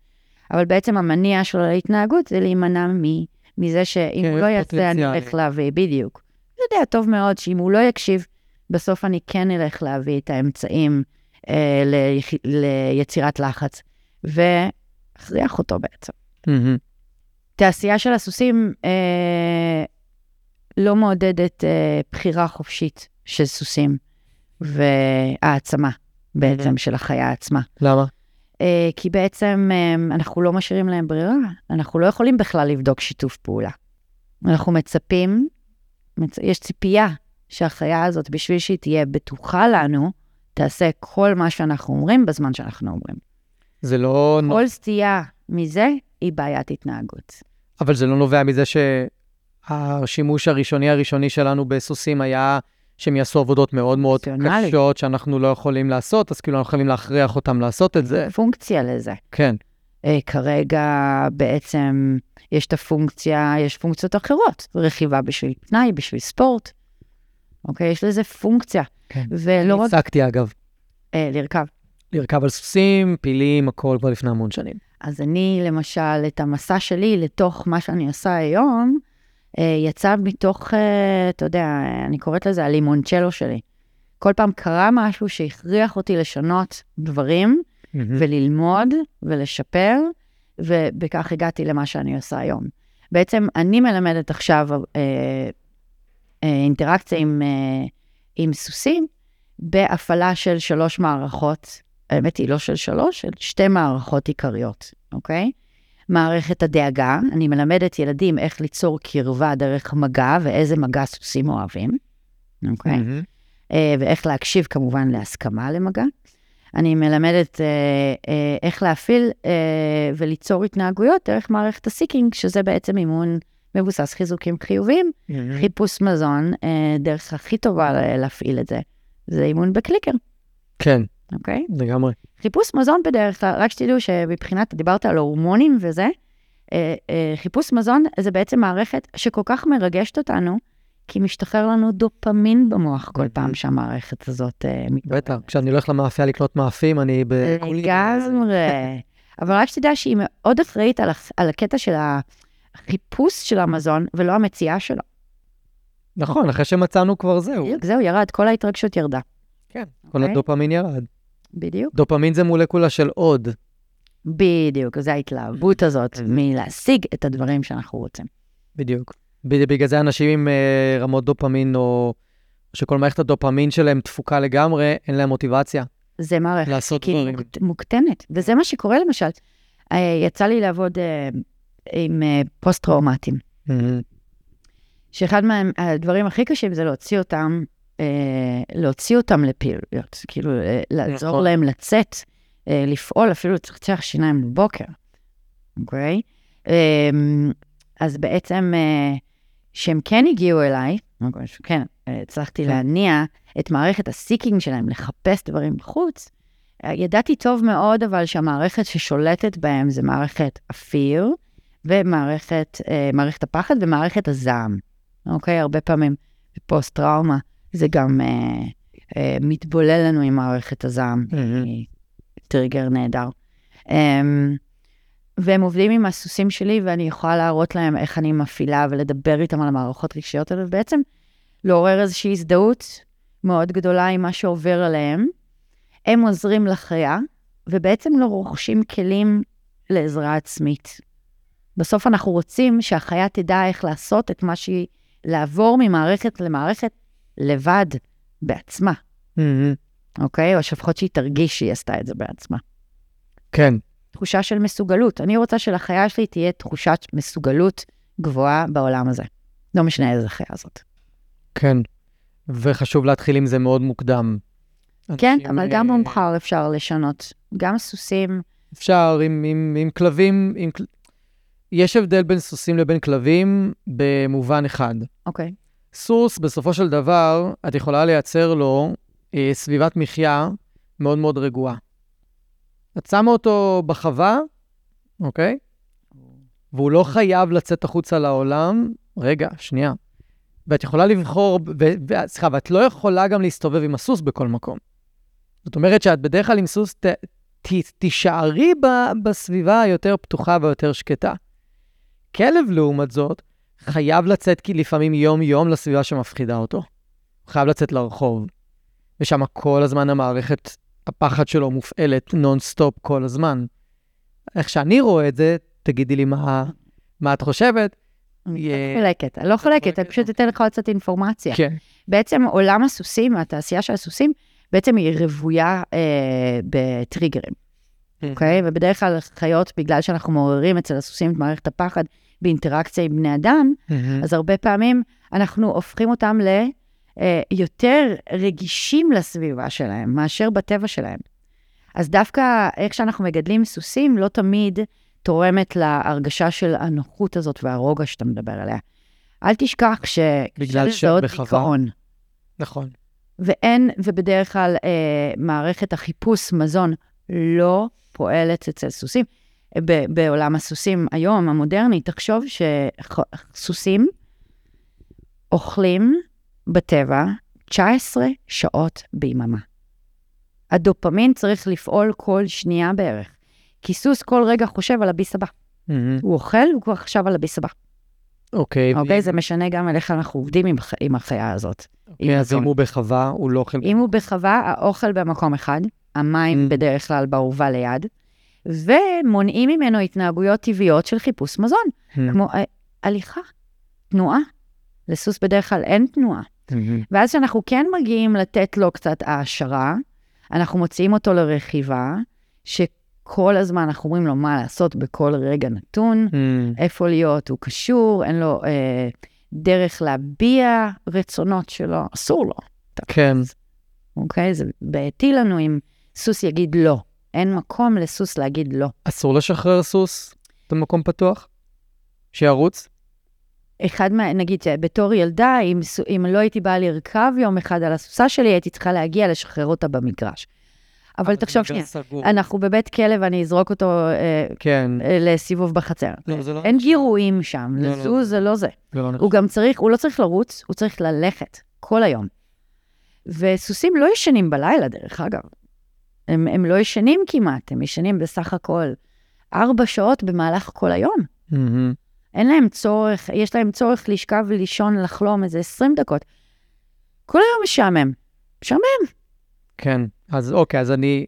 אבל בעצם המניע שלו להתנהגות זה להימנע מ- מזה שאם כן, הוא לא יעשה, אני. אלך להביא, בדיוק. יודע טוב מאוד שאם הוא לא יקשיב, בסוף אני כן אלך להביא את האמצעים אה, ליח... ליצירת לחץ, ואכריח אותו בעצם. מהמם. תעשייה של הסוסים אה, לא מעודדת אה, בחירה חופשית של סוסים והעצמה בעצם של החיה עצמה. למה? אה, כי בעצם אה, אנחנו לא משאירים להם ברירה, אנחנו לא יכולים בכלל לבדוק שיתוף פעולה. אנחנו מצפים, מצ... יש ציפייה שהחיה הזאת, בשביל שהיא תהיה בטוחה לנו, תעשה כל מה שאנחנו אומרים בזמן שאנחנו אומרים. זה לא... כל סטייה מזה היא בעיית התנהגות. אבל זה לא נובע מזה שהשימוש הראשוני הראשוני שלנו בסוסים היה שהם יעשו עבודות מאוד מאוד. קשות שאנחנו לא יכולים לעשות, אז כאילו אנחנו יכולים להכריח אותם לעשות את זה. פונקציה לזה. כן. אה, כרגע בעצם יש את הפונקציה, יש פונקציות אחרות, רכיבה בשביל פנאי, בשביל ספורט. אוקיי? יש לזה פונקציה. כן. ולא רק הפסקתי אגב, אה, לרכב. לרכב על סוסים, פילים, הכל כבר לפני המון שנים. אז אני, למשל, את המסע שלי לתוך מה שאני עושה היום, אה, יצא מתוך, אה, אתה יודע, אני קוראת לזה הלימונצ'לו שלי. כל פעם קרה משהו שהכריח אותי לשנות דברים, וללמוד ולשפר, ובכך הגעתי למה שאני עושה היום. בעצם אני מלמדת עכשיו אה, אה, אינטראקציה עם, אה, עם סוסים בהפעלה של שלוש מערכות, האמת היא לא של שלוש, של שתי מערכות עיקריות, אוקיי? מערכת הדאגה, אני מלמדת ילדים איך ליצור קרבה דרך מגע ואיזה מגע סוסים אוהבים, אוקיי? מהמם. אה, ואיך להקשיב כמובן להסכמה למגע. אני מלמדת אה, אה, איך להפעיל אה, וליצור התנהגויות דרך מערכת ה seeking, שזה בעצם אימון מבוסס חיזוקים חיוביים. חיפוש מזון, אה, דרך הכי טובה לה- להפעיל את זה, זה אימון בקליקר, כן, אוקיי? לגמרי. חיפוש מזון בדרך כלל, רק שתדעו שמבחינת, דיברת על הורמונים וזה, אה, אה, חיפוש מזון זה בעצם מערכת שכל כך מרגשת אותנו, כי משתחרר לנו דופמין במוח כל פעם שהמערכת הזאת אה, מתעוררת. בטח, כשאני הולך למאפייה לקנות מאפים, אני ב... לגמרי. אבל רק שתדע שהיא מאוד אחראית על, על הקטע של החיפוש של המזון, ולא המציאה שלו. נכון, אחרי שמצאנו כבר זהו. בדיוק, זהו, ירד, כל ההתרגשות ירדה. כן, כל אוקיי. הדופמין ירד. בדיוק. דופמין זה מולקולה של עוד. בדיוק, זו ההתלהבות הזאת. מלהשיג את הדברים שאנחנו רוצים. בדיוק. בגלל זה אנשים עם אה, רמות דופמין, או שכל מערכת הדופמין שלהם דפוקה לגמרי, אין להם מוטיבציה. זה מערכת לעשות כאילו דברים. מוקט- מוקטנת, וזה מה שקורה למשל. אה, יצא לי לעבוד אה, עם אה, פוסט-טראומטיים, שאחד מהדברים הכי קשים זה להוציא אותם, להוציא אותם לפעילויות, כאילו לעזור נכון. להם לצאת, לפעול, אפילו לצחצח שיניים בבוקר, אוקיי? אה, אז בעצם, אה, שהם כן הגיעו אליי, כן, אה, הצלחתי כן. להניע את מערכת ה seeking שלהם, לחפש דברים בחוץ. אה, ידעתי טוב מאוד, אבל שהמערכת ששולטת בהם זה מערכת ה fear, ומערכת אה, מערכת הפחד ומערכת הזעם. אוקיי? הרבה פעמים בפוסט-טראומה זה גם אה, אה, מתבולל לנו עם מערכת הזעם, היא טריגר נהדר. אמ, והם עובדים עם הסוסים שלי, ואני יכולה להראות להם איך אני מפעילה ולדבר איתם על המערכות רגשיות האלה, ובעצם לעורר איזושהי הזדהות מאוד גדולה עם מה שעובר עליהם. הם עוזרים לחיה, ובעצם לא רוכשים כלים לעזרה עצמית. בסוף אנחנו רוצים שהחיה תדע איך לעשות את מה שהיא, לעבור ממערכת למערכת לבד, בעצמה, אוקיי? או שלפחות שהיא תרגיש שהיא עשתה את זה בעצמה. כן. תחושה של מסוגלות. אני רוצה שלחיה שלי תהיה תחושת מסוגלות גבוהה בעולם הזה. לא משנה איזה חיה זאת. כן. וחשוב להתחיל עם זה מאוד מוקדם. כן, אבל גם אה, במחר אפשר לשנות. גם סוסים, אפשר עם, עם, עם כלבים, עם... יש הבדל בין סוסים לבין כלבים במובן אחד. אוקיי. סוס, בסופו של דבר, את יכולה לייצר לו אה, סביבת מחיה מאוד מאוד רגועה. את שמה אותו בחווה, אוקיי? והוא לא חייב לצאת החוצה לעולם. רגע, שנייה. ואת יכולה לבחור, סליחה, ואת לא יכולה גם להסתובב עם הסוס בכל מקום. זאת אומרת שאת בדרך כלל עם סוס ת, ת, תישארי ב, בסביבה היותר פתוחה ויותר שקטה. כלב, לעומת זאת, חייב לצאת כי לפעמים יום-יום לסביבה שמפחידה אותו. הוא חייב לצאת לרחוב. ושם כל הזמן המערכת, הפחד שלו מופעלת נונסטופ כל הזמן. איך שאני רואה את זה, תגידי לי מה, מה את חושבת. אני יהיה- קצת חולקת. אני לא חולקת, אני? פשוט אתן לך עוד קצת אינפורמציה. כן. בעצם עולם הסוסים, התעשייה של הסוסים, בעצם היא רוויה אה, בטריגרים, אוקיי? ובדרך כלל חיות, בגלל שאנחנו מעוררים אצל הסוסים את מערכת הפחד באינטראקציה עם בני אדם. אז הרבה פעמים אנחנו הופכים אותם ליותר רגישים לסביבה שלהם מאשר בטבע שלהם. אז דווקא איך שאנחנו מגדלים סוסים לא תמיד תורמת להרגשה של הנוחות הזאת והרוגע שאתה מדבר עליה. אל תשכח ש... בגלל שבחווה- דיכאון. נכון. ואין, ובדרך כלל אה, מערכת החיפוש מזון לא פועלת אצל סוסים. ב- בעולם הסוסים היום, המודרני, תחשוב שסוסים אוכלים בטבע 19 שעות ביממה. הדופמין צריך לפעול כל שנייה בערך. כי סוס כל רגע חושב על הביס הבא. מהמם. הוא אוכל, הוא כבר חשב על הביס הבא. אוקיי. אוקיי? זה משנה גם על איך אנחנו עובדים עם, עם החיה הזאת. עם אוקיי, אז מזון. אם הוא בחווה, הוא לא אוכל... אם הוא בחווה, האוכל במקום אחד, המים Mm. בדרך כלל באורווה ליד, ומונעים ממנו התנהגויות טבעיות של חיפוש מזון, מהמם. כמו אה, הליכה, תנועה. לסוס בדרך כלל אין תנועה. ואז כשאנחנו כן מגיעים לתת לו קצת העשרה, אנחנו מוציאים אותו לרכיבה, שכל הזמן אנחנו אומרים לו מה לעשות בכל רגע נתון, מהמם. איפה להיות, הוא קשור, אין לו אה, דרך להביע רצונות שלו, אסור לו. כן. אוקיי? זה בעייתי לנו אם סוס יגיד לא. אין מקום לסוס להגיד לא. אסור לשחרר סוס במקום פתוח? שירוץ? אחד מה... נגיד, בתור ילדה, אם, אם לא הייתי באה לרכב יום אחד על הסוסה שלי, הייתי צריכה להגיע לשחרר אותה במגרש. אבל תחשוב שנייה, אנחנו בבית כלב, אני אזרוק אותו אה, כן. אה, לסיבוב בחצר. לא, זה לא אין נחשב. גירויים שם, לא, לא. לזוז זה לא זה. זה לא נחשב. הוא גם צריך, הוא לא צריך לרוץ, הוא צריך ללכת כל היום. וסוסים לא ישנים בלילה, דרך אגב. הם, הם לא ישנים כמעט, הם ישנים בסך הכל ארבע שעות במהלך כל היום. מהמם. אין להם צורך, יש להם צורך לשכב ולישון, לחלום איזה 20 דקות. כל היום משעמם. משעמם. כן. אז אוקיי, אז אני,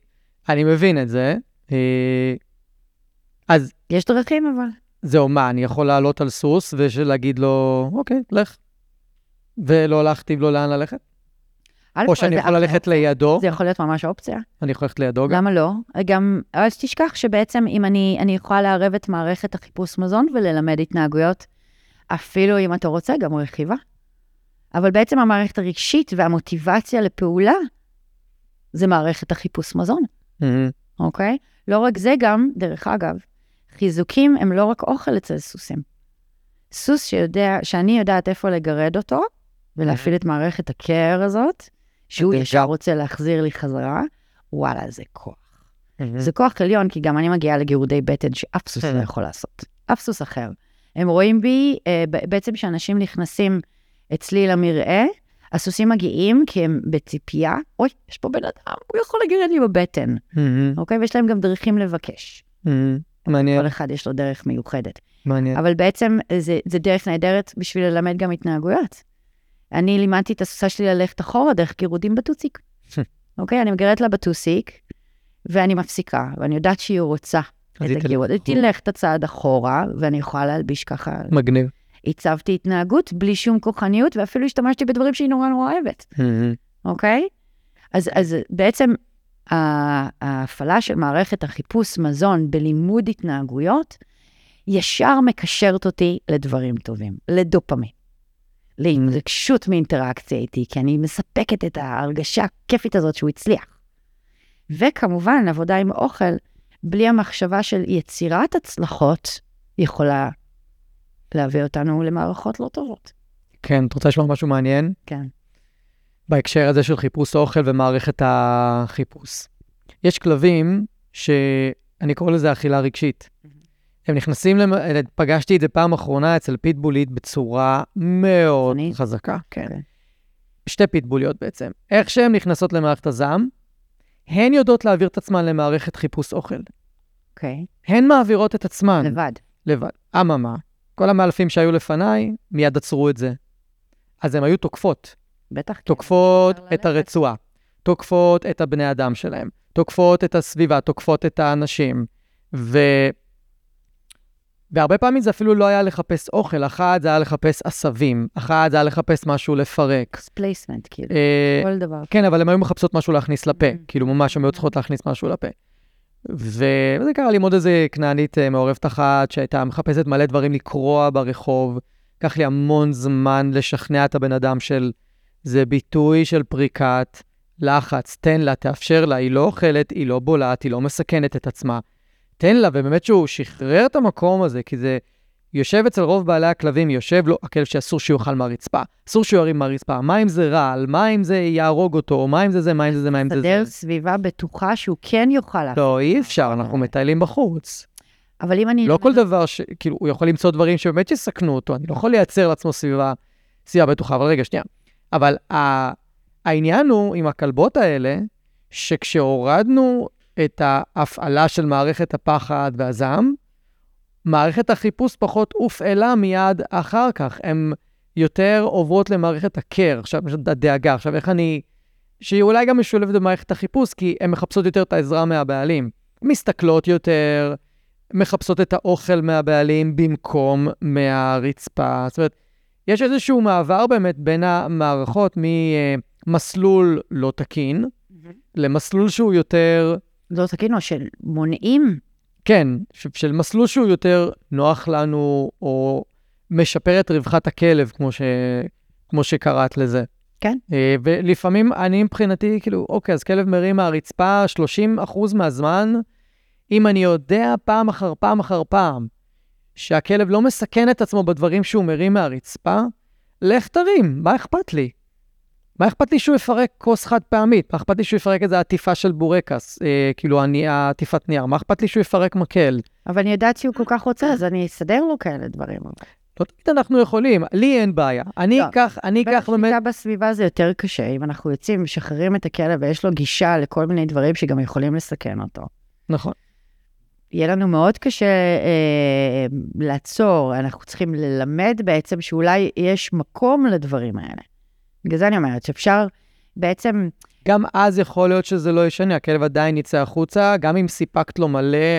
אני מבין את זה. אה, אז יש דרכים אבל. זהו, מה, אני יכול לעלות על סוס ולהגיד לו, אוקיי, לך. ולא להכתיב לו לאן ללכת? או שאני יכול. ללכת לידו, זה יכול להיות ממש אופציה. אני יכול ללכת לידו גם. למה לא? גם, אז תשכח שבעצם אם אני, אני יכולה לערב את מערכת החיפוש מזון וללמד התנהגויות, אפילו אם אתה רוצה, גם רכיבה. אבל בעצם המערכת הרגשית והמוטיבציה לפעולה, זה מערכת החיפוש מזון. אוקיי? לא רק זה גם, דרך אגב, חיזוקים הם לא רק אוכל אצל סוסים. סוס שיודע, שאני יודעת איפה לגרד אותו, ולהפעיל את מערכת הקר הזאת, שהוא אתם ישר רוצה להחזיר לי חזרה, וואלה, זה כוח. זה כוח עליון, כי גם אני מגיעה לגירודי בטן שאף סוס לא. יכול לעשות. אף סוס אחר. הם רואים בי, אה, בעצם כשאנשים נכנסים אצלי למרעה, הסוסים מגיעים כי הם בציפייה, אוי, יש פה בן אדם, הוא יכול לגרד לי בבטן. אוקיי? ויש להם גם דרכים לבקש. מעניין, כל אחד יש לו דרך מיוחדת. מעניין. אבל בעצם זה, זה דרך נהדרת בשביל ללמד גם התנהגויות. אני לימדתי את הסוסה שלי ללכת אחורה דרך גירודים בטוסיק. אוקיי? אני מגרדת לה בטוסיק, ואני מפסיקה, ואני יודעת שהיא רוצה את הגירוד. היא. תלך את הצעד אחורה, ואני יכולה להלביש ככה. מגניב. הצבתי התנהגות בלי שום כוחניות, ואפילו השתמשתי בדברים שהיא נורא נורא אוהבת. אוקיי? אז, אז בעצם ההפעלה של מערכת החיפוש מזון בלימוד התנהגויות, ישר מקשרת אותי לדברים טובים, לדופמין, להתרגשות מאינטראקציה איתי, כי אני מספקת את ההרגשה הכיפית הזאת שהוא הצליח. וכמובן, עבודה עם אוכל, בלי המחשבה של יצירת הצלחות, יכולה להביא אותנו למערכות לא טובות. כן, את רוצה לשמוע משהו מעניין? כן. בהקשר הזה של חיפוש אוכל ומערכת החיפוש. יש כלבים שאני קורא לזה אכילה רגשית. הם נכנסים, למ... פגשתי את זה פעם אחרונה אצל פיטבולית בצורה מאוד קיצונית. חזקה, כן. כן. שתי פיטבוליות בעצם. איך שהן נכנסות למערכת הזעם, הן יודעות להעביר את עצמן למערכת חיפוש אוכל. אוקיי. הן מעבירות את עצמן לבד. לבד. אממה, כל המאלפים שהיו לפניי, מיד עצרו את זה. אז הן היו תוקפות. בטח. כן. תוקפות את. הרצועה, תוקפות את הבני אדם שלהם, תוקפות את הסביבה, תוקפות את האנשים. ו... והרבה פעמים זה אפילו לא היה לחפש אוכל, אחת זה היה לחפש עשבים, אחת זה היה לחפש משהו לפרק. placement, כאילו, אה, כל דבר. כן, אבל הן היו מחפשות משהו להכניס לפה, Mm. כאילו ממש הן היו צריכות להכניס משהו לפה. וזה קרה לי עם עוד איזה כנענית אה, מעורבת אחת, שהייתה מחפשת מלא דברים לקרוע ברחוב. לקח לי המון זמן לשכנע את הבן אדם של זה ביטוי של פריקת לחץ, תן לה, תאפשר לה, היא לא אוכלת, היא לא בולעת, היא לא מסכנת את עצמה. תן לה, ובאמת שהוא שחרר את המקום הזה, כי זה יושב אצל רוב בעלי הכלבים, יושב לו הכלב שאסור שהוא יאכל מהרצפה, אסור שהוא ירים מהרצפה, מה אם זה רעל, מה אם זה יהרוג אותו, מה אם זה זה, מה אם זה זה, מה אם זה סדר זה. סביבה בטוחה שהוא כן לעשות. לא, אי אפשר, אנחנו מטיילים בחוץ. אבל אם אני... לא כל דבר ש... כאילו, הוא יכול למצוא דברים שבאמת יסכנו אותו, אני לא יכול לייצר לעצמו סביבה, סביבה בטוחה, אבל רגע, שנייה. אבל ה... העניין הוא עם הכלבות האלה, שכשהורדנו את ההפעלה של מערכת הפחד והזעם, מערכת החיפוש פחות הופעלה מיד אחר כך. הן יותר עוברות למערכת הקר, עכשיו, הדאגה. עכשיו, איך אני... שהיא אולי גם משולבת במערכת החיפוש, כי הן מחפשות יותר את העזרה מהבעלים. מסתכלות יותר, מחפשות את האוכל מהבעלים במקום מהרצפה. זאת אומרת, יש איזשהו מעבר באמת בין המערכות ממסלול לא תקין למסלול שהוא יותר, לא תקינו, של מונעים. כן, של מסלול שהוא יותר נוח לנו, או משפר את רווחת הכלב, כמו, ש... כמו שקראת לזה. כן. אה, ולפעמים אני מבחינתי, כאילו, אוקיי, אז כלב מרים מהרצפה 30% מהזמן, אם אני יודע פעם אחר פעם אחר פעם שהכלב לא מסכן את עצמו בדברים שהוא מרים מהרצפה, לך תרים, מה אכפת לי? מה אכפת לי שהוא יפרק כוס חד פעמית? מה אכפת לי שהוא יפרק איזה עטיפה של בורקס, אה, כאילו אני- עטיפת נייר? מה אכפת לי שהוא יפרק מקל? אבל אני יודעת שהוא כל כך רוצה, אז אני אסדר לו כאלה דברים. לא תמיד אנחנו יכולים, לי אין בעיה. אני לא, אקח, אני אקח באמת... בשליטה בסביבה זה יותר קשה, אם אנחנו יוצאים, משחררים את הכלב ויש לו גישה לכל מיני דברים שגם יכולים לסכן אותו. נכון. יהיה לנו מאוד קשה אה, לעצור, אנחנו צריכים ללמד בעצם שאולי יש מקום לדברים האלה. בגלל זה אני אומרת שאפשר בעצם, גם אז יכול להיות שזה לא ישנה, הכלב עדיין יצא החוצה, גם אם סיפקת לו מלא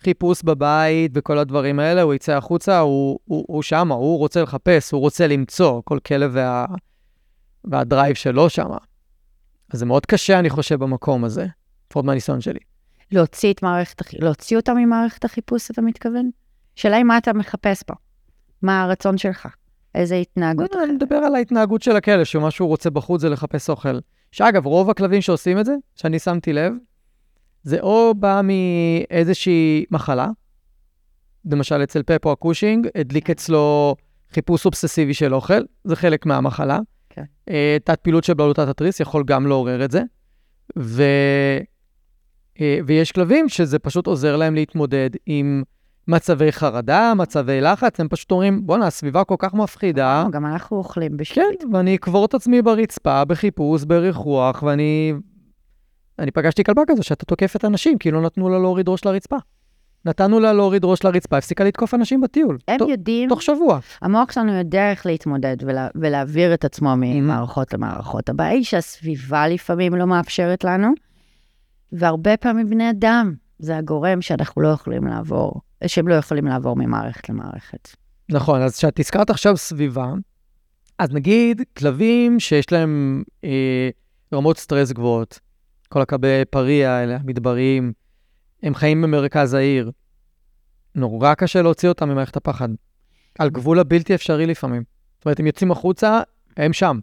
חיפוש בבית וכל הדברים האלה, הוא יצא החוצה, הוא, הוא, הוא שם, הוא רוצה לחפש, הוא רוצה למצוא, כל כלב וה, והדרייב שלו שם. אז זה מאוד קשה, אני חושב, במקום הזה, לפחות מהניסיון שלי. להוציא את מערכת, להוציא אותה ממערכת החיפוש, אתה מתכוון? שאלה היא מה אתה מחפש פה. מה הרצון שלך? איזה התנהגות? אני מדבר על ההתנהגות של הכלב, שמה שהוא רוצה בחוץ זה לחפש אוכל. שאגב, רוב הכלבים שעושים את זה, שאני שמתי לב, זה או בא מאיזושהי מחלה, למשל אצל פפו הקושינג, הדליק אצלו חיפוש אובססיבי של אוכל, זה חלק מהמחלה. כן. אה, תת פעילות של בלוטת התריס יכול גם לעורר את זה. ו... אה, ויש כלבים שזה פשוט עוזר להם להתמודד עם מצבי חרדה, מצבי לחץ, הם פשוט אומרים, בואנה, הסביבה כל כך מפחידה. גם אנחנו אוכלים בשביל... כן, ואני אקבור את עצמי ברצפה, בחיפוש, בריחוח, ואני... אני פגשתי כלבה כזו שאתה תוקף את הנשים, כי לא נתנו לה להוריד ראש לרצפה. נתנו לה להוריד ראש לרצפה, הפסיקה לתקוף אנשים בטיול. הם תוך- יודעים, תוך שבוע. המוח שלנו יודע איך להתמודד ולה, ולהעביר את עצמו ממערכות למערכות. הבעיה היא שהסביבה לפעמים לא מאפשרת לנו, והרבה פעמים בני אדם זה הגורם שאנחנו לא יכולים לעבור, שהם לא יכולים לעבור ממערכת למערכת. נכון, אז כשאת הזכרת עכשיו סביבה, אז נגיד כלבים שיש להם אה, רמות סטרס גבוהות, כל הכלבי פריה האלה, המדבריים, הם חיים במרכז העיר. נורא קשה להוציא אותם ממערכת הפחד. על גבול הבלתי אפשרי לפעמים. זאת אומרת, הם יוצאים החוצה, הם שם.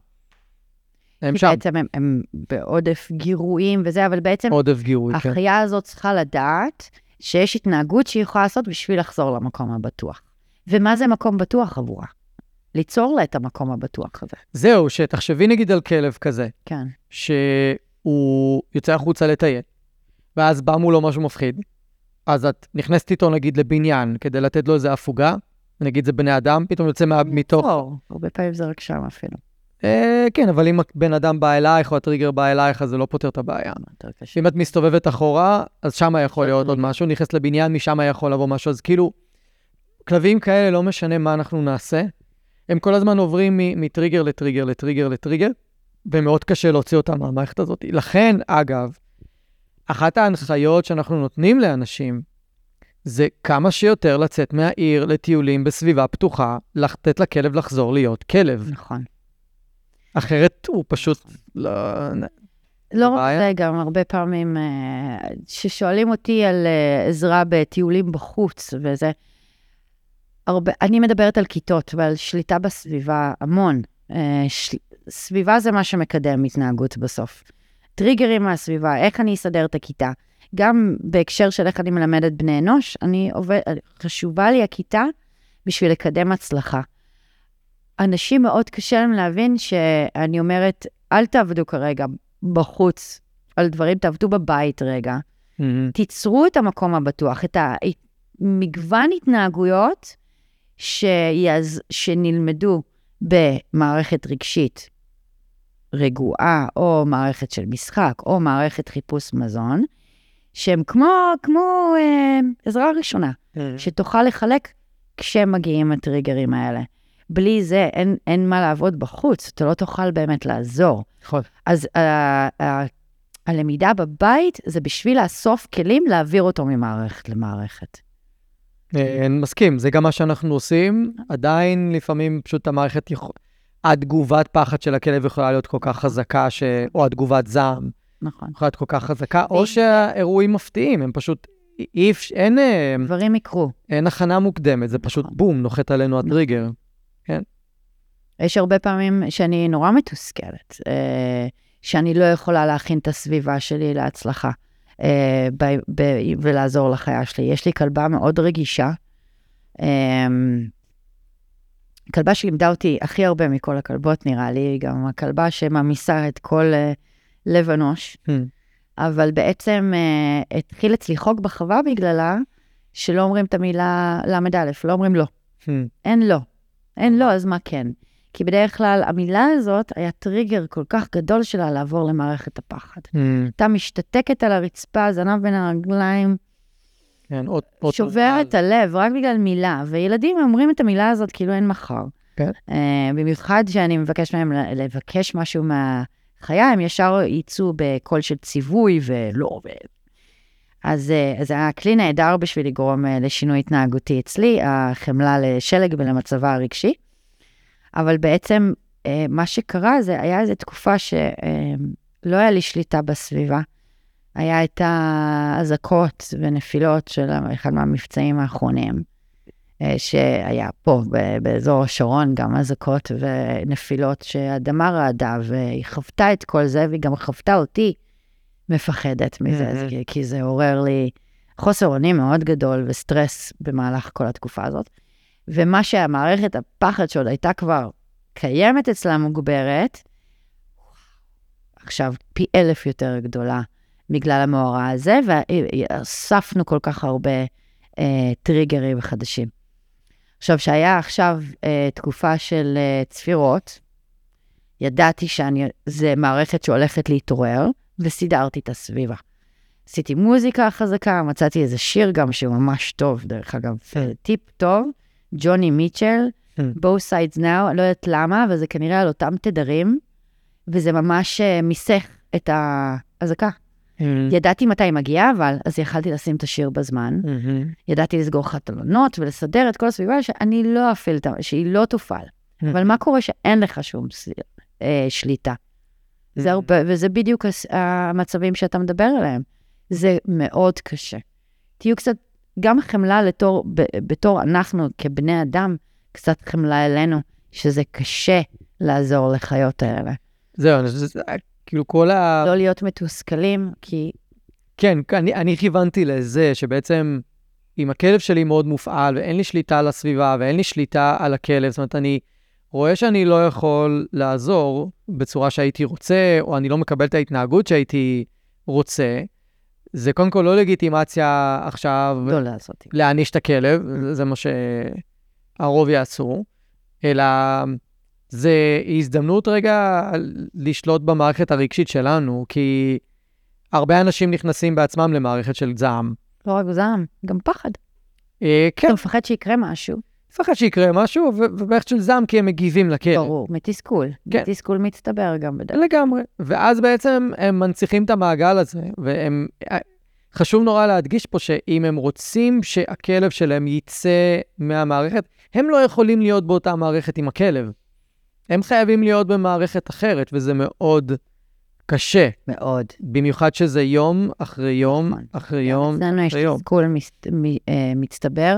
הם שם. בעצם הם, הם בעודף גירויים וזה, אבל בעצם עודף גירוי, כן. החיה הזאת צריכה לדעת שיש התנהגות שהיא יכולה לעשות בשביל לחזור למקום הבטוח. ומה זה מקום בטוח עבורה? ליצור לה את המקום הבטוח הזה. זהו, שתחשבי נגיד על כלב כזה, כן. שהוא יוצא החוצה לטייל, ואז בא מולו משהו מפחיד, אז את נכנסת איתו נגיד לבניין כדי לתת לו איזה הפוגה, נגיד זה בני אדם, פתאום יוצא מה, מתוך... הרבה פעמים זה רק שם אפילו. אה, כן, אבל אם בן אדם בא אלייך או הטריגר בא אלייך, אז זה לא פותר את הבעיה. אם את מסתובבת אחורה, אז שם יכול להיות עוד טריגר. משהו, נכנסת לבניין, משם יכול לבוא משהו, אז כאילו, כלבים כאלה, לא משנה מה אנחנו נעשה, הם כל הזמן עוברים מטריגר לטריגר לטריגר לטריגר, ומאוד קשה להוציא אותם מהמערכת הזאת. לכן, אגב, אחת ההנחיות שאנחנו נותנים לאנשים, זה כמה שיותר לצאת מהעיר לטיולים בסביבה פתוחה, לתת לכלב לחזור להיות כלב. נכון. אחרת הוא פשוט לא... לא רק. זה, גם הרבה פעמים אה, ששואלים אותי על אה, עזרה בטיולים בחוץ וזה, הרבה, אני מדברת על כיתות ועל שליטה בסביבה המון. אה, של, סביבה זה מה שמקדם התנהגות בסוף. טריגרים מהסביבה, איך אני אסדר את הכיתה. גם בהקשר של איך אני מלמדת בני אנוש, אני עובד, חשובה לי הכיתה בשביל לקדם הצלחה. אנשים מאוד קשה להם להבין שאני אומרת, אל תעבדו כרגע בחוץ על דברים, תעבדו בבית רגע. מהמם. תיצרו את המקום הבטוח, את המגוון התנהגויות שיעז, שנלמדו במערכת רגשית רגועה, או מערכת של משחק, או מערכת חיפוש מזון, שהם כמו, כמו אה, עזרה ראשונה, שתוכל לחלק כשמגיעים הטריגרים האלה. בלי זה אין, אין מה לעבוד בחוץ, אתה לא תוכל באמת לעזור. נכון. אז uh, uh, הלמידה בבית זה בשביל לאסוף כלים להעביר אותו ממערכת למערכת. אה, מסכים, זה גם מה שאנחנו עושים. עדיין לפעמים פשוט המערכת, יכול... התגובת פחד של הכלב יכולה להיות כל כך חזקה, ש... או התגובת זעם נכון. יכולה להיות כל כך חזקה, או שהאירועים מפתיעים, הם פשוט, אי אפשר, אין, דברים יקרו. אין הכנה מוקדמת, זה פשוט נכון. בום, נוחת עלינו הטריגר. יש הרבה פעמים שאני נורא מתוסכלת, אה, שאני לא יכולה להכין את הסביבה שלי להצלחה אה, ולעזור לחיה שלי. יש לי כלבה מאוד רגישה. אה, כלבה שלימדה אותי הכי הרבה מכל הכלבות, נראה לי, גם הכלבה שממיסה את כל לב אנוש. Hmm. אבל בעצם אה, התחיל אצלי חוק בחווה בגללה, שלא אומרים את המילה ל"א, לא אומרים לא. Hmm. אין לא. אין לא, אז מה כן? כי בדרך כלל המילה הזאת היה טריגר כל כך גדול שלה לעבור למערכת הפחד. Hmm. הייתה משתתקת על הרצפה, זנב בין הרגליים, כן, עוד... שובר. את הלב רק בגלל מילה. וילדים אומרים את המילה הזאת כאילו אין מחר. כן. Uh, במיוחד שאני מבקש מהם לבקש משהו מהחיה, הם ישר יצאו בקול של ציווי ולא. ו... אז, uh, אז זה היה כלי נהדר בשביל לגרום לשינוי התנהגותי אצלי, החמלה לשלג ולמצבה הרגשי. אבל בעצם uh, מה שקרה זה, היה איזו תקופה שלא היה לי שליטה בסביבה. היה את האזעקות ונפילות של אחד מהמבצעים האחרונים, אה, שהיה פה, באזור השרון, גם אזעקות ונפילות שהאדמה רעדה, והיא חוותה את כל זה, והיא גם חוותה אותי מפחדת מזה, Mhm. כי, כי זה עורר לי חוסר אונים מאוד גדול וסטרס במהלך כל התקופה הזאת. ומה שהמערכת הפחד שעוד הייתה כבר קיימת אצלה מוגברת, עכשיו פי אלף יותר גדולה בגלל המאורע הזה, ואספנו כל כך הרבה אה, טריגרים חדשים. עכשיו, שהיה עכשיו אה, תקופה של אה, צפירות, ידעתי שזו מערכת שהולכת להתעורר, וסידרתי את הסביבה. עשיתי מוזיקה חזקה, מצאתי איזה שיר גם שהוא ממש טוב, דרך אגב, טיפ טוב, ג'וני מיטשל, both sides now, לא יודעת למה, אבל זה כנראה על אותם תדרים, וזה ממש אה, מיסך את האזעקה. ידעתי מתי היא מגיעה, אבל אז יכלתי לשים את השיר בזמן. ידעתי לסגור חתונות ולסדר את כל הסביבה, שאני לא אפעיל, את ה- שהיא לא תופעל. אבל מה קורה שאין לך שום אה, שליטה? זה הרבה, וזה בדיוק המצבים שאתה מדבר עליהם. זה מאוד קשה. תהיו קצת, גם חמלה לתור, ב- בתור אנחנו כבני אדם, קצת חמלה אלינו, שזה קשה לעזור לחיות האלה. זהו, אני חושב שזה, כאילו כל ה... לא להיות מתוסכלים, כי כן, אני, אני כיוונתי לזה שבעצם אם הכלב שלי מאוד מופעל ואין לי שליטה על הסביבה ואין לי שליטה על הכלב, זאת אומרת, אני רואה שאני לא יכול לעזור בצורה שהייתי רוצה, או אני לא מקבל את ההתנהגות שהייתי רוצה, זה קודם כל לא לגיטימציה עכשיו לא לעשות. להעניש את הכלב, זה מה שהרוב יעשו, אלא זה הזדמנות רגע לשלוט במערכת הרגשית שלנו, כי הרבה אנשים נכנסים בעצמם למערכת של זעם. לא רק זעם, גם פחד. אה, כן, אתה מפחד שיקרה משהו, מפחד שיקרה משהו, ובערך של זעם כי הם מגיבים לכלב. ברור, מתסכול. כן. מתסכול מצטבר גם בדרך. לגמרי. ואז בעצם הם מנציחים את המעגל הזה, והם... חשוב נורא להדגיש פה שאם הם רוצים שהכלב שלהם יצא מהמערכת, הם לא יכולים להיות באותה מערכת עם הכלב. הם חייבים להיות במערכת אחרת, וזה מאוד קשה. מאוד. במיוחד שזה יום אחרי יום נכון. אחרי יום אצלנו יש אחרי יום. תסכול אה, מצטבר,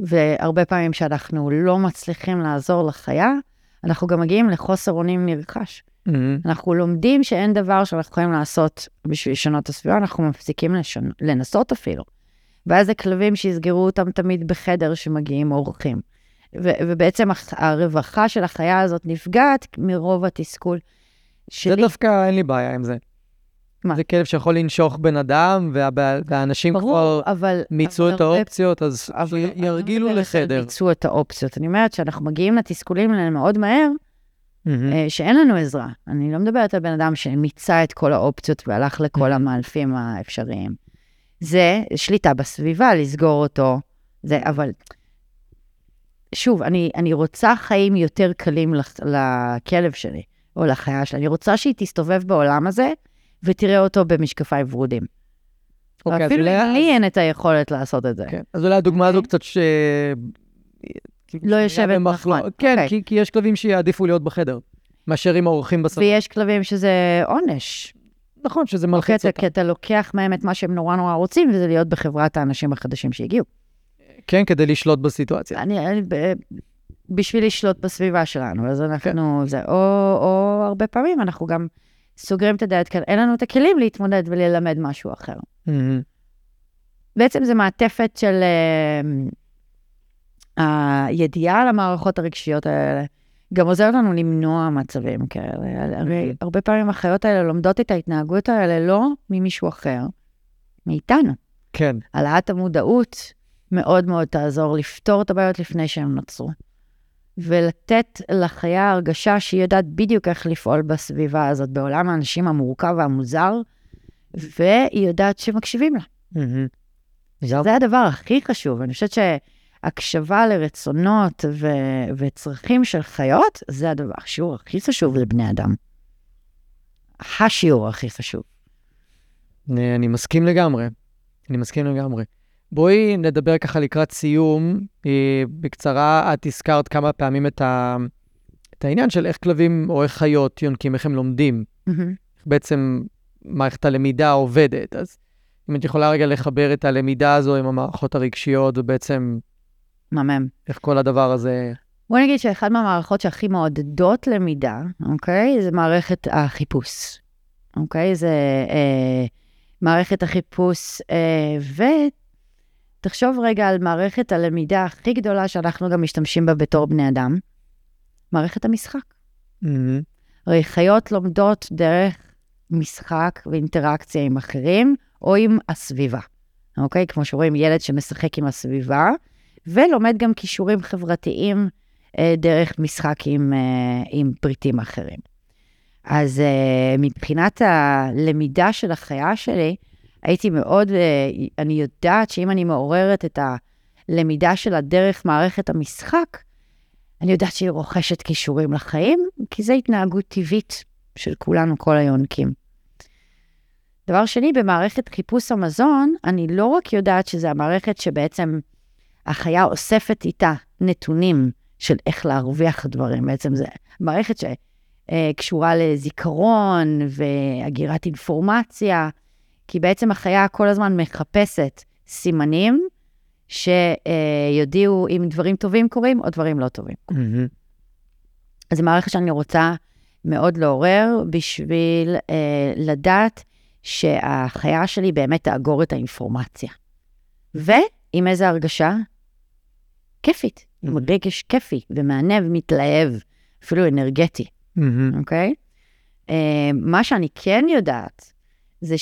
והרבה פעמים שאנחנו לא מצליחים לעזור לחיה, אנחנו גם מגיעים לחוסר אונים נרכש. מהמם. אנחנו לומדים שאין דבר שאנחנו יכולים לעשות בשביל לשנות את הסביבה, אנחנו מפסיקים לשנ... לנסות אפילו. ואז זה כלבים שיסגרו אותם תמיד בחדר שמגיעים אורחים. ו- ובעצם הרווחה של החיה הזאת נפגעת מרוב התסכול זה שלי. דווקא אין לי בעיה עם זה. מה? זה כלב שיכול לנשוך בן אדם, וה- והאנשים כבר ברור, אבל... מיצו אבל את האופציות, אז אבל אני ירגילו על לחדר. ביצעו את האופציות. אני אומרת שאנחנו מגיעים לתסכולים האלה מאוד מהר. אה, שאין לנו עזרה. אני לא מדברת על בן אדם שמיצה את כל האופציות והלך לכל המאלפים האפשריים. זה שליטה בסביבה, לסגור אותו. זה, אבל שוב, אני, אני רוצה חיים יותר קלים לכלב שלי, או לחיה שלי. אני רוצה שהיא תסתובב בעולם הזה ותראה אותו במשקפיים ורודים. אוקיי, אפילו לי אין את היכולת לעשות את זה. כן, אז אולי הדוגמה הזו אוקיי. קצת ש... לא יושבת נכון. כן, אוקיי. כי- כי יש כלבים שיעדיפו להיות בחדר, מאשר עם האורחים בסוף. ויש כלבים שזה עונש. נכון, שזה מלחיץ אתה, אותם. כי אתה לוקח מהם את מה שהם נורא נורא רוצים, וזה להיות בחברת האנשים החדשים שהגיעו. כן, כדי לשלוט בסיטואציה. אני, אני ב- בשביל לשלוט בסביבה שלנו, אז אנחנו, זה, או, או הרבה פעמים אנחנו גם סוגרים את הדלת כאן, אין לנו את הכלים להתמודד וללמד משהו אחר. בעצם זה מעטפת של uh, הידיעה על המערכות הרגשיות האלה. גם עוזר לנו למנוע מצבים כאלה. הרי הרבה פעמים החיות האלה לומדות את ההתנהגות האלה לא ממישהו אחר, מאיתנו. כן, העלאת המודעות מאוד מאוד תעזור לפתור את הבעיות לפני שהן נוצרו. ולתת לחיה הרגשה שהיא יודעת בדיוק איך לפעול בסביבה הזאת, בעולם האנשים המורכב והמוזר, והיא יודעת שמקשיבים לה. מהמם. זה הדבר הכי חשוב. אני חושבת שהקשבה לרצונות ו- וצרכים של חיות, זה הדבר, השיעור הכי חשוב לבני אדם. השיעור הכי חשוב. אני מסכים לגמרי. אני מסכים לגמרי. בואי נדבר ככה לקראת סיום. אה, בקצרה, את הזכרת כמה פעמים את, ה... את העניין של איך כלבים או איך חיות יונקים, איך הם לומדים. איך בעצם מערכת הלמידה עובדת. אז אם את יכולה רגע לחבר את הלמידה הזו עם המערכות הרגשיות, ובעצם מהמם. איך כל הדבר הזה... בוא נגיד שאחת מהמערכות שהכי מעודדות למידה, אוקיי? זה מערכת החיפוש. אוקיי? זה אה, מערכת החיפוש, אה, ותחשוב רגע על מערכת הלמידה הכי גדולה שאנחנו גם משתמשים בה בתור בני אדם, מערכת המשחק. מהמם. הרי חיות לומדות דרך משחק ואינטראקציה עם אחרים, או עם הסביבה. אוקיי? כמו שרואים, ילד שמשחק עם הסביבה, ולומד גם כישורים חברתיים אה, דרך משחק עם, אה, עם פריטים אחרים. אז אה, מבחינת הלמידה של החיה שלי, הייתי מאוד, אה, אני יודעת שאם אני מעוררת את הלמידה שלה דרך מערכת המשחק, אני יודעת שהיא רוכשת כישורים לחיים, כי זו התנהגות טבעית של כולנו, כל היונקים. דבר שני, במערכת חיפוש המזון, אני לא רק יודעת שזו המערכת שבעצם החיה אוספת איתה נתונים של איך להרוויח דברים, בעצם זו מערכת שקשורה לזיכרון והגירת אינפורמציה, כי בעצם החיה כל הזמן מחפשת סימנים שיודיעו אם דברים טובים קורים או דברים לא טובים. אז זו מערכת שאני רוצה מאוד לעורר בשביל אה, לדעת שהחיה שלי באמת תאגור את האינפורמציה. ועם איזה הרגשה? כיפית, עם רגש כיפי ומענה ומתלהב, אפילו אנרגטי, אוקיי? Uh, מה שאני כן יודעת, זה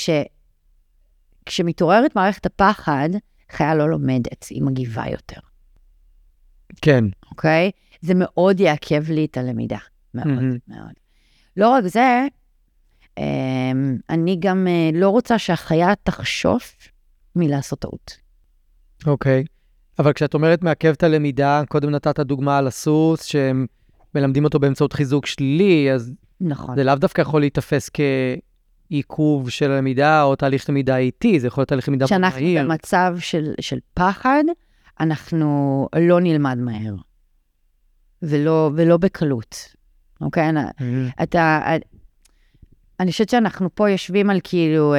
שכשמתעוררת מערכת הפחד, חיה לא לומדת, היא מגיבה יותר, כן. אוקיי? זה מאוד יעכב לי את הלמידה, מאוד מהמם. מאוד. לא רק זה, אמ, אני גם אה, לא רוצה שהחיה תחשוש מלעשות טעות. אוקיי. אבל כשאת אומרת מעכב את הלמידה, קודם נתת דוגמה על הסוס, שהם מלמדים אותו באמצעות חיזוק שלילי, אז נכון. זה לאו דווקא יכול להיתפס כעיכוב של הלמידה או תהליך למידה איטי, זה יכול להיות תהליך למידה מאוד כשאנחנו מהיר. במצב של, של פחד, אנחנו לא נלמד מהר. ולא, ולא בקלות, אוקיי? מהמם. אתה... אני חושבת שאנחנו פה יושבים על כאילו אה,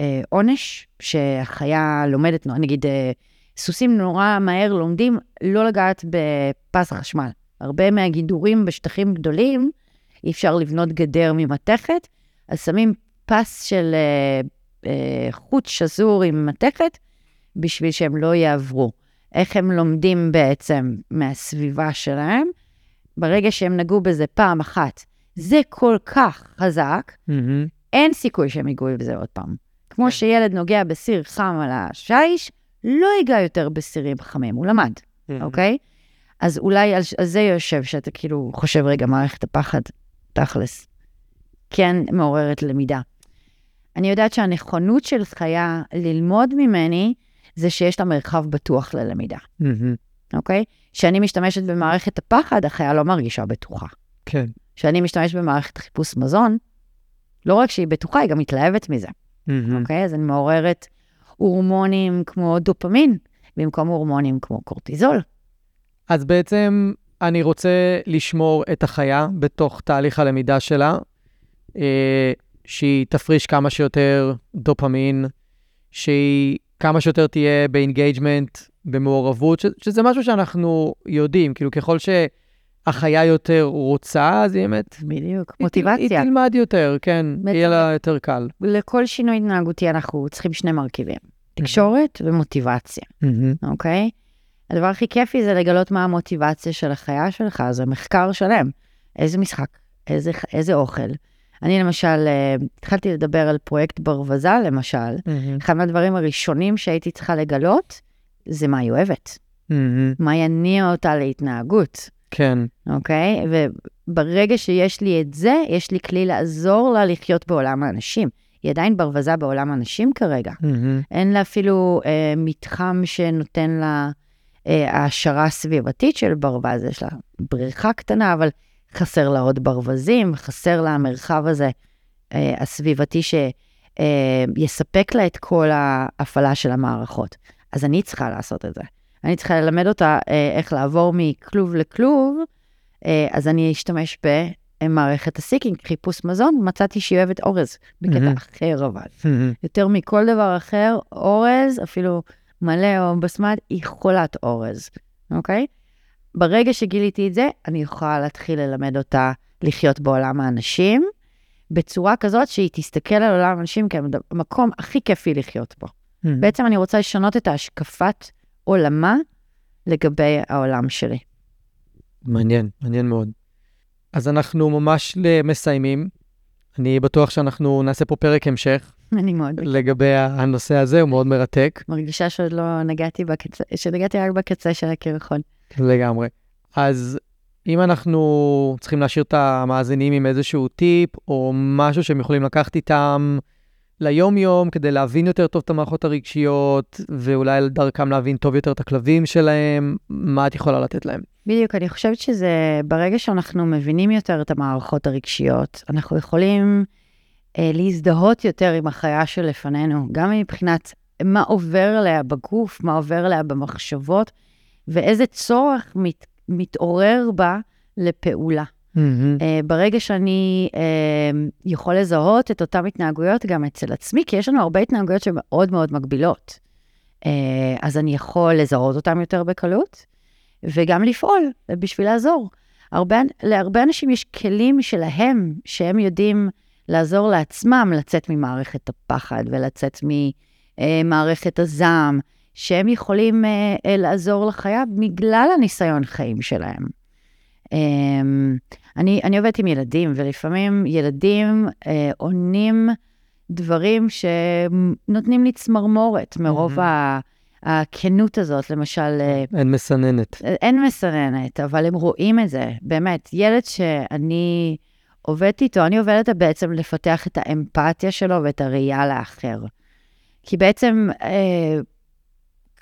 אה, עונש, שהחיה לומדת, נגיד, אה, סוסים נורא מהר לומדים לא לגעת בפס החשמל. הרבה מהגידורים בשטחים גדולים, אי אפשר לבנות גדר ממתכת, אז שמים פס של אה, אה, חוט שזור עם מתכת, בשביל שהם לא יעברו. איך הם לומדים בעצם מהסביבה שלהם? ברגע שהם נגעו בזה פעם אחת, זה כל כך חזק, מהמם. אין סיכוי שהם ייגעו בזה עוד פעם. כמו כן. שילד נוגע בסיר חם על השיש, לא ייגע יותר בסירים חמים, הוא למד, אוקיי? אז אולי על, על זה יושב, שאתה כאילו חושב, רגע, מערכת הפחד, תכלס, כן מעוררת למידה. אני יודעת שהנכונות של חיה ללמוד ממני, זה שיש לה מרחב בטוח ללמידה. אוקיי? כשאני משתמשת במערכת הפחד, החיה לא מרגישה בטוחה. כן. כשאני משתמשת במערכת חיפוש מזון, לא רק שהיא בטוחה, היא גם מתלהבת מזה. אוקיי? אז אני מעוררת הורמונים כמו דופמין, במקום הורמונים כמו קורטיזול. אז בעצם אני רוצה לשמור את החיה בתוך תהליך הלמידה שלה, שהיא תפריש כמה שיותר דופמין, שהיא כמה שיותר תהיה ב engagement, במעורבות, ש- שזה משהו שאנחנו יודעים, כאילו ככל שהחיה יותר רוצה, אז היא באמת... בדיוק, היא מוטיבציה. היא תלמד יותר, כן, בטח. יהיה לה יותר קל. לכל שינוי התנהגותי אנחנו צריכים שני מרכיבים, תקשורת ומוטיבציה, אוקיי? הדבר הכי כיפי זה לגלות מה המוטיבציה של החיה שלך, זה מחקר שלם. איזה משחק, איזה, איזה אוכל. אני למשל, אה, התחלתי לדבר על פרויקט ברווזל, למשל. אחד מהדברים הראשונים שהייתי צריכה לגלות, זה מה היא אוהבת. מה יניע אותה להתנהגות, כן. אוקיי? וברגע שיש לי את זה, יש לי כלי לעזור לה לחיות בעולם האנשים. היא עדיין ברווזה בעולם האנשים כרגע. אין לה אפילו אה, מתחם שנותן לה אה, העשרה סביבתית של ברווז, יש לה בריכה קטנה, אבל חסר לה עוד ברווזים, חסר לה המרחב הזה אה, הסביבתי שיספק לה את כל ההפעלה של המערכות. אז אני צריכה לעשות את זה. אני צריכה ללמד אותה אה, איך לעבור מכלוב לכלוב, אה, אז אני אשתמש במערכת הסיקינג, חיפוש מזון, מצאתי שהיא אוהבת אורז, בקטע מהמם. אחר אבל. יותר מכל דבר אחר, אורז, אפילו מלא או בסמד, היא חולת אורז, אוקיי? ברגע שגיליתי את זה, אני יכולה להתחיל ללמד אותה לחיות בעולם האנשים, בצורה כזאת שהיא תסתכל על עולם האנשים כמקום הכי כיפי לחיות בו. בעצם אני רוצה לשנות את ההשקפת עולמה לגבי העולם שלי. מעניין, מעניין מאוד. אז אנחנו ממש מסיימים. אני בטוח שאנחנו נעשה פה פרק המשך אני מאוד לגבי הנושא הזה, הוא מאוד מרתק מרגישה שעוד לא נגעתי בקצה, שנגעתי רק בקצה של הקרחון. לגמרי. אז אם אנחנו צריכים להשאיר את המאזינים עם איזשהו טיפ, או משהו שהם יכולים לקחת איתם ליום-יום, כדי להבין יותר טוב את המערכות הרגשיות, ואולי דרכם להבין טוב יותר את הכלבים שלהם, מה את יכולה לתת להם? בדיוק, אני חושבת שזה, ברגע שאנחנו מבינים יותר את המערכות הרגשיות, אנחנו יכולים אה, להזדהות יותר עם החיה שלפנינו, גם מבחינת מה עובר עליה בגוף, מה עובר עליה במחשבות, ואיזה צורך מת, מתעורר בה לפעולה. Mm-hmm. אה, ברגע שאני אה, יכול לזהות את אותן התנהגויות גם אצל עצמי, כי יש לנו הרבה התנהגויות שהן מאוד מגבילות. אה, אז אני יכול לזהות אותן יותר בקלות, וגם לפעול בשביל לעזור. הרבה, להרבה אנשים יש כלים שלהם, שהם יודעים לעזור לעצמם לצאת ממערכת הפחד ולצאת ממערכת הזעם, שהם יכולים לעזור לחיה בגלל הניסיון חיים שלהם. אני, אני עובדת עם ילדים, ולפעמים ילדים אה, עונים דברים שנותנים לי צמרמורת מרוב mm-hmm. הכנות הזאת, למשל... אה, אין מסננת. אין מסננת, אבל הם רואים את זה, באמת. ילד שאני עובדת איתו, אני עובדת בעצם לפתח את האמפתיה שלו ואת הראייה לאחר. כי בעצם אה,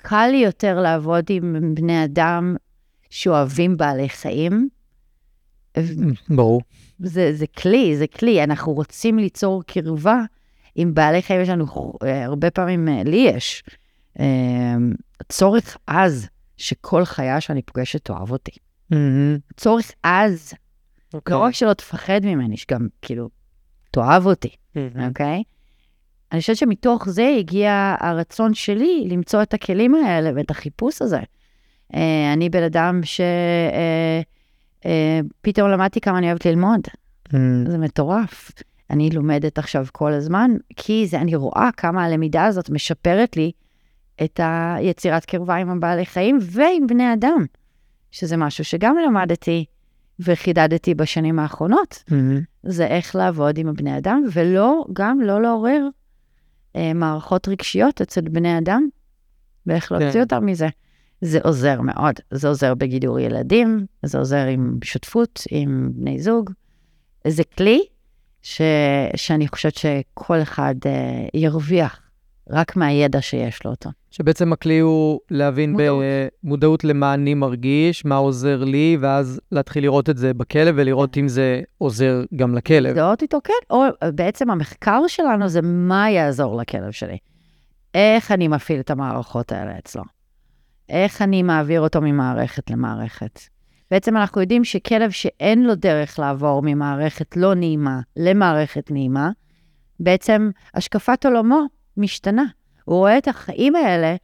קל לי יותר לעבוד עם בני אדם שאוהבים בעלי חיים, ברור. זה, זה כלי, זה כלי. אנחנו רוצים ליצור קרבה עם בעלי חיים. יש לנו, אה, הרבה פעמים, אה, לי יש, אה, צורך עז שכל חיה שאני פוגשת תאהב אותי. Mm-hmm. צורך עז. Okay. אוקיי. לא רק שלא תפחד ממני, שגם, כאילו, תאהב אותי, Mm-hmm. אוקיי? Okay? אני חושבת שמתוך זה הגיע הרצון שלי למצוא את הכלים האלה ואת החיפוש הזה. אני בן אדם ש... אה, פתאום למדתי כמה אני אוהבת ללמוד. Mm. זה מטורף. אני לומדת עכשיו כל הזמן, כי זה, אני רואה כמה הלמידה הזאת משפרת לי את היצירת קרבה עם הבעלי חיים ועם בני אדם, שזה משהו שגם למדתי וחידדתי בשנים האחרונות. Mm-hmm. זה איך לעבוד עם הבני אדם, ולא, גם לא לעורר אה, מערכות רגשיות אצל בני אדם, ואיך להוציא כן. אותם מזה. זה עוזר מאוד. זה עוזר בגידור ילדים, זה עוזר עם שותפות, עם בני זוג. זה כלי ש, שאני חושבת שכל אחד uh, ירוויח רק מהידע שיש לו אותו. שבעצם הכלי הוא להבין מודעות. במודעות למה אני מרגיש, מה עוזר לי, ואז להתחיל לראות את זה בכלב ולראות אם זה עוזר גם לכלב. לזהות איתו, כן. או בעצם המחקר שלנו זה מה יעזור לכלב שלי. איך אני מפעיל את המערכות האלה אצלו. איך אני מעביר אותו ממערכת למערכת. בעצם אנחנו יודעים שכלב שאין לו דרך לעבור ממערכת לא נעימה למערכת נעימה, בעצם השקפת עולמו משתנה. הוא רואה את החיים האלה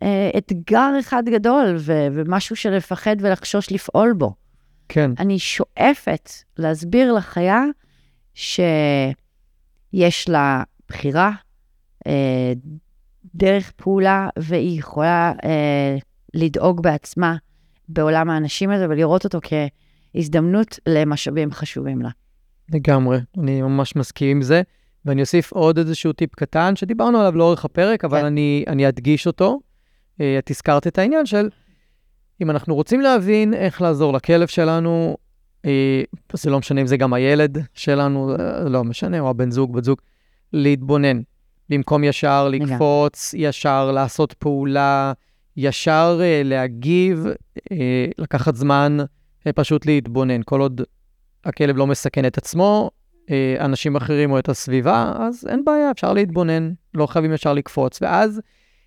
כאתגר אה, אחד גדול ו- ומשהו שלפחד ולחשוש לפעול בו. כן. אני שואפת להסביר לחיה שיש לה בחירה, אה, דרך פעולה, והיא יכולה אה, לדאוג בעצמה בעולם האנשים הזה ולראות אותו כהזדמנות למשאבים חשובים לה. לגמרי, אני ממש מסכים עם זה. ואני אוסיף עוד איזשהו טיפ קטן שדיברנו עליו לאורך הפרק, אבל כן. אני, אני אדגיש אותו. אה, את הזכרת את העניין של אם אנחנו רוצים להבין איך לעזור לכלב שלנו, אה, זה לא משנה אם זה גם הילד שלנו, אה, לא משנה, או הבן זוג, בת זוג, להתבונן. במקום ישר לקפוץ, ישר לעשות פעולה, ישר להגיב, לקחת זמן, פשוט להתבונן. כל עוד הכלב לא מסכן את עצמו, אנשים אחרים או את הסביבה, אז אין בעיה, אפשר להתבונן, לא חייבים ישר לקפוץ. ואז,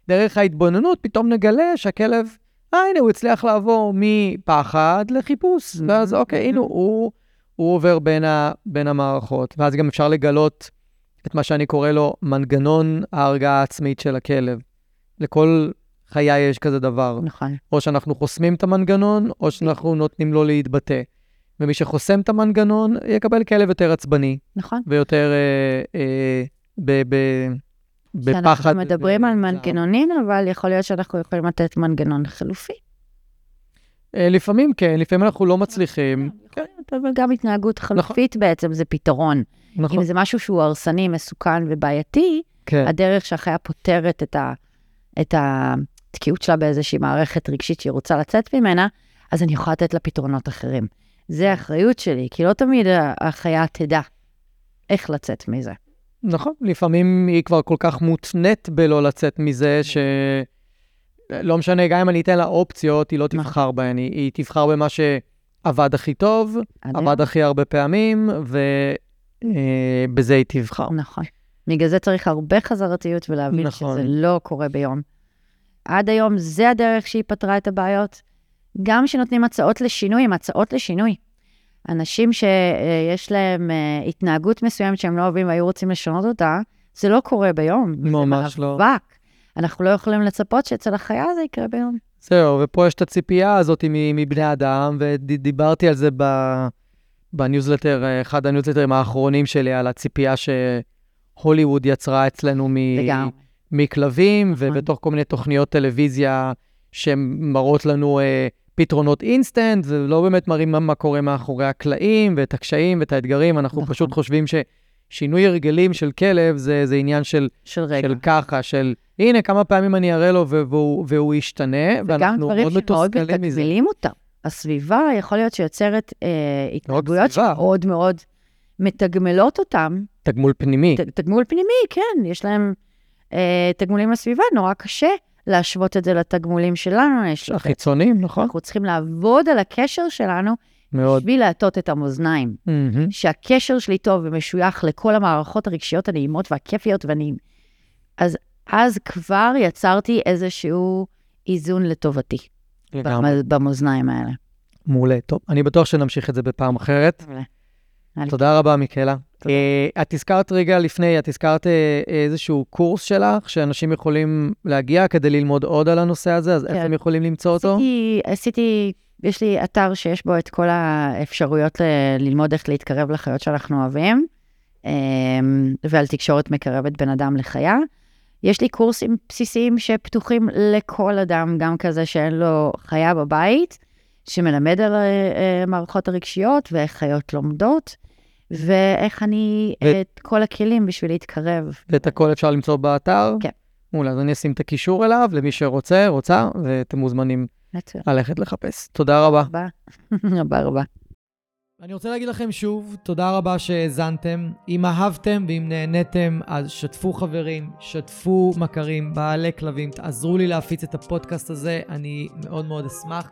דרך ההתבוננות, פתאום נגלה שהכלב, אה, הנה, הוא הצליח לעבור מפחד לחיפוש. ואז, אוקיי, הנה, הוא, הוא עובר בין, ה, בין המערכות. ואז גם אפשר לגלות את מה שאני קורא לו מנגנון ההרגעה העצמית של הכלב. לכל חיה יש כזה דבר. נכון. או שאנחנו חוסמים את המנגנון, או שאנחנו נותנים לו להתבטא. ומי שחוסם את המנגנון, יקבל כלב יותר עצבני, נכון. ויותר אה, אה, ב, ב, בפחד. אנחנו מדברים על מנגנונים, אבל יכול להיות שאנחנו יכולים לתת מנגנון חלופי. אה, לפעמים כן, לפעמים אנחנו לא מצליחים. להיות, אבל גם התנהגות חלופית בעצם זה פתרון. נכון, אם זה משהו שהוא הרסני, מסוכן ובעייתי, כן. הדרך שהחיה פותרת את, ה, את התקיעות שלה באיזושהי מערכת רגשית שהיא רוצה לצאת ממנה, אז אני יכולה לתת לה פתרונות אחרים. זה האחריות שלי, כי לא תמיד החיה תדע איך לצאת מזה. נכון, לפעמים היא כבר כל כך מותנית בלא לצאת מזה, ש... לא משנה, גם אם אני אתן לה אופציות, היא לא נכון. תבחר בהן, היא, היא תבחר במה שעבד הכי טוב, עד עבד הכי הרבה פעמים, ובזה היא תבחר. נכון. בגלל זה צריך הרבה חזרתיות ולהבין נכון. שזה לא קורה ביום. עד היום זה הדרך שהיא פתרה את הבעיות. גם כשנותנים הצעות לשינוי, הם הצעות לשינוי. אנשים שיש להם אה, התנהגות מסוימת שהם לא אוהבים והיו רוצים לשנות אותה, זה לא קורה ביום. ממש זה לא. מאבק. אנחנו לא יכולים לצפות שאצל החיה זה יקרה ביום. זהו, ופה יש את הציפייה הזאת מבני אדם, ודיברתי על זה ב- בניוזלטר, אה, אחד הניוזלטרים האחרונים שלי, על הציפייה שהוליווד יצרה אצלנו מ- לגמרי. מכלבים, נכון. ובתוך כל מיני תוכניות טלוויזיה שמראות לנו אה, פתרונות אינסטנט, ולא באמת מראים מה, מה קורה מאחורי הקלעים, ואת הקשיים ואת האתגרים. אנחנו נכון. פשוט חושבים ששינוי הרגלים של כלב זה, זה עניין של, של רגע. של ככה, של הנה, כמה פעמים אני אראה לו והוא, והוא ישתנה, וגם ואנחנו מאוד מתוסכלים מזה. מתגמלים אותם. הסביבה יכול להיות שיוצרת אה, התנהגויות סביבה. שמאוד מאוד מתגמלות אותם. תגמול פנימי. ת, תגמול פנימי, כן, יש להם אה, תגמולים לסביבה, נורא קשה להשוות את זה לתגמולים שלנו. יש החיצוניים, נכון? אנחנו צריכים לעבוד על הקשר שלנו מאוד. בשביל להטות את המאזניים. מהמם. שהקשר שלי טוב ומשוייך לכל המערכות הרגשיות הנעימות והכיפיות והנעים. אז אז כבר יצרתי איזשהו איזון לטובתי לגמרי. במ- במאזניים האלה. מעולה. טוב, אני בטוח שנמשיך את זה בפעם אחרת. מעולה. תודה רבה, מיקלה. אה, את הזכרת רגע לפני, את הזכרת אה, איזשהו קורס שלך, שאנשים יכולים להגיע כדי ללמוד עוד על הנושא הזה, אז איפה כן. הם יכולים למצוא אותו? עשיתי, יש לי אתר שיש בו את כל האפשרויות ל- ללמוד איך להתקרב לחיות שאנחנו אוהבים, אמ, ועל תקשורת מקרבת בין אדם לחיה. יש לי קורסים בסיסיים שפתוחים לכל אדם, גם כזה שאין לו חיה בבית, שמלמד על אה, המערכות הרגשיות ואיך חיות לומדות, ואיך אני, ו- את כל הכלים בשביל להתקרב. ואת הכל אפשר למצוא באתר? כן. מעולה, אז אני אשים את הקישור אליו למי שרוצה, רוצה, ואתם מוזמנים מצוין. ללכת לחפש. תודה רבה. רבה, רבה רבה. אני רוצה להגיד לכם שוב, תודה רבה שהאזנתם. אם אהבתם ואם נהניתם, אז שתפו חברים, שתפו מכרים, בעלי כלבים, תעזרו לי להפיץ את הפודקאסט הזה, אני מאוד מאוד אשמח.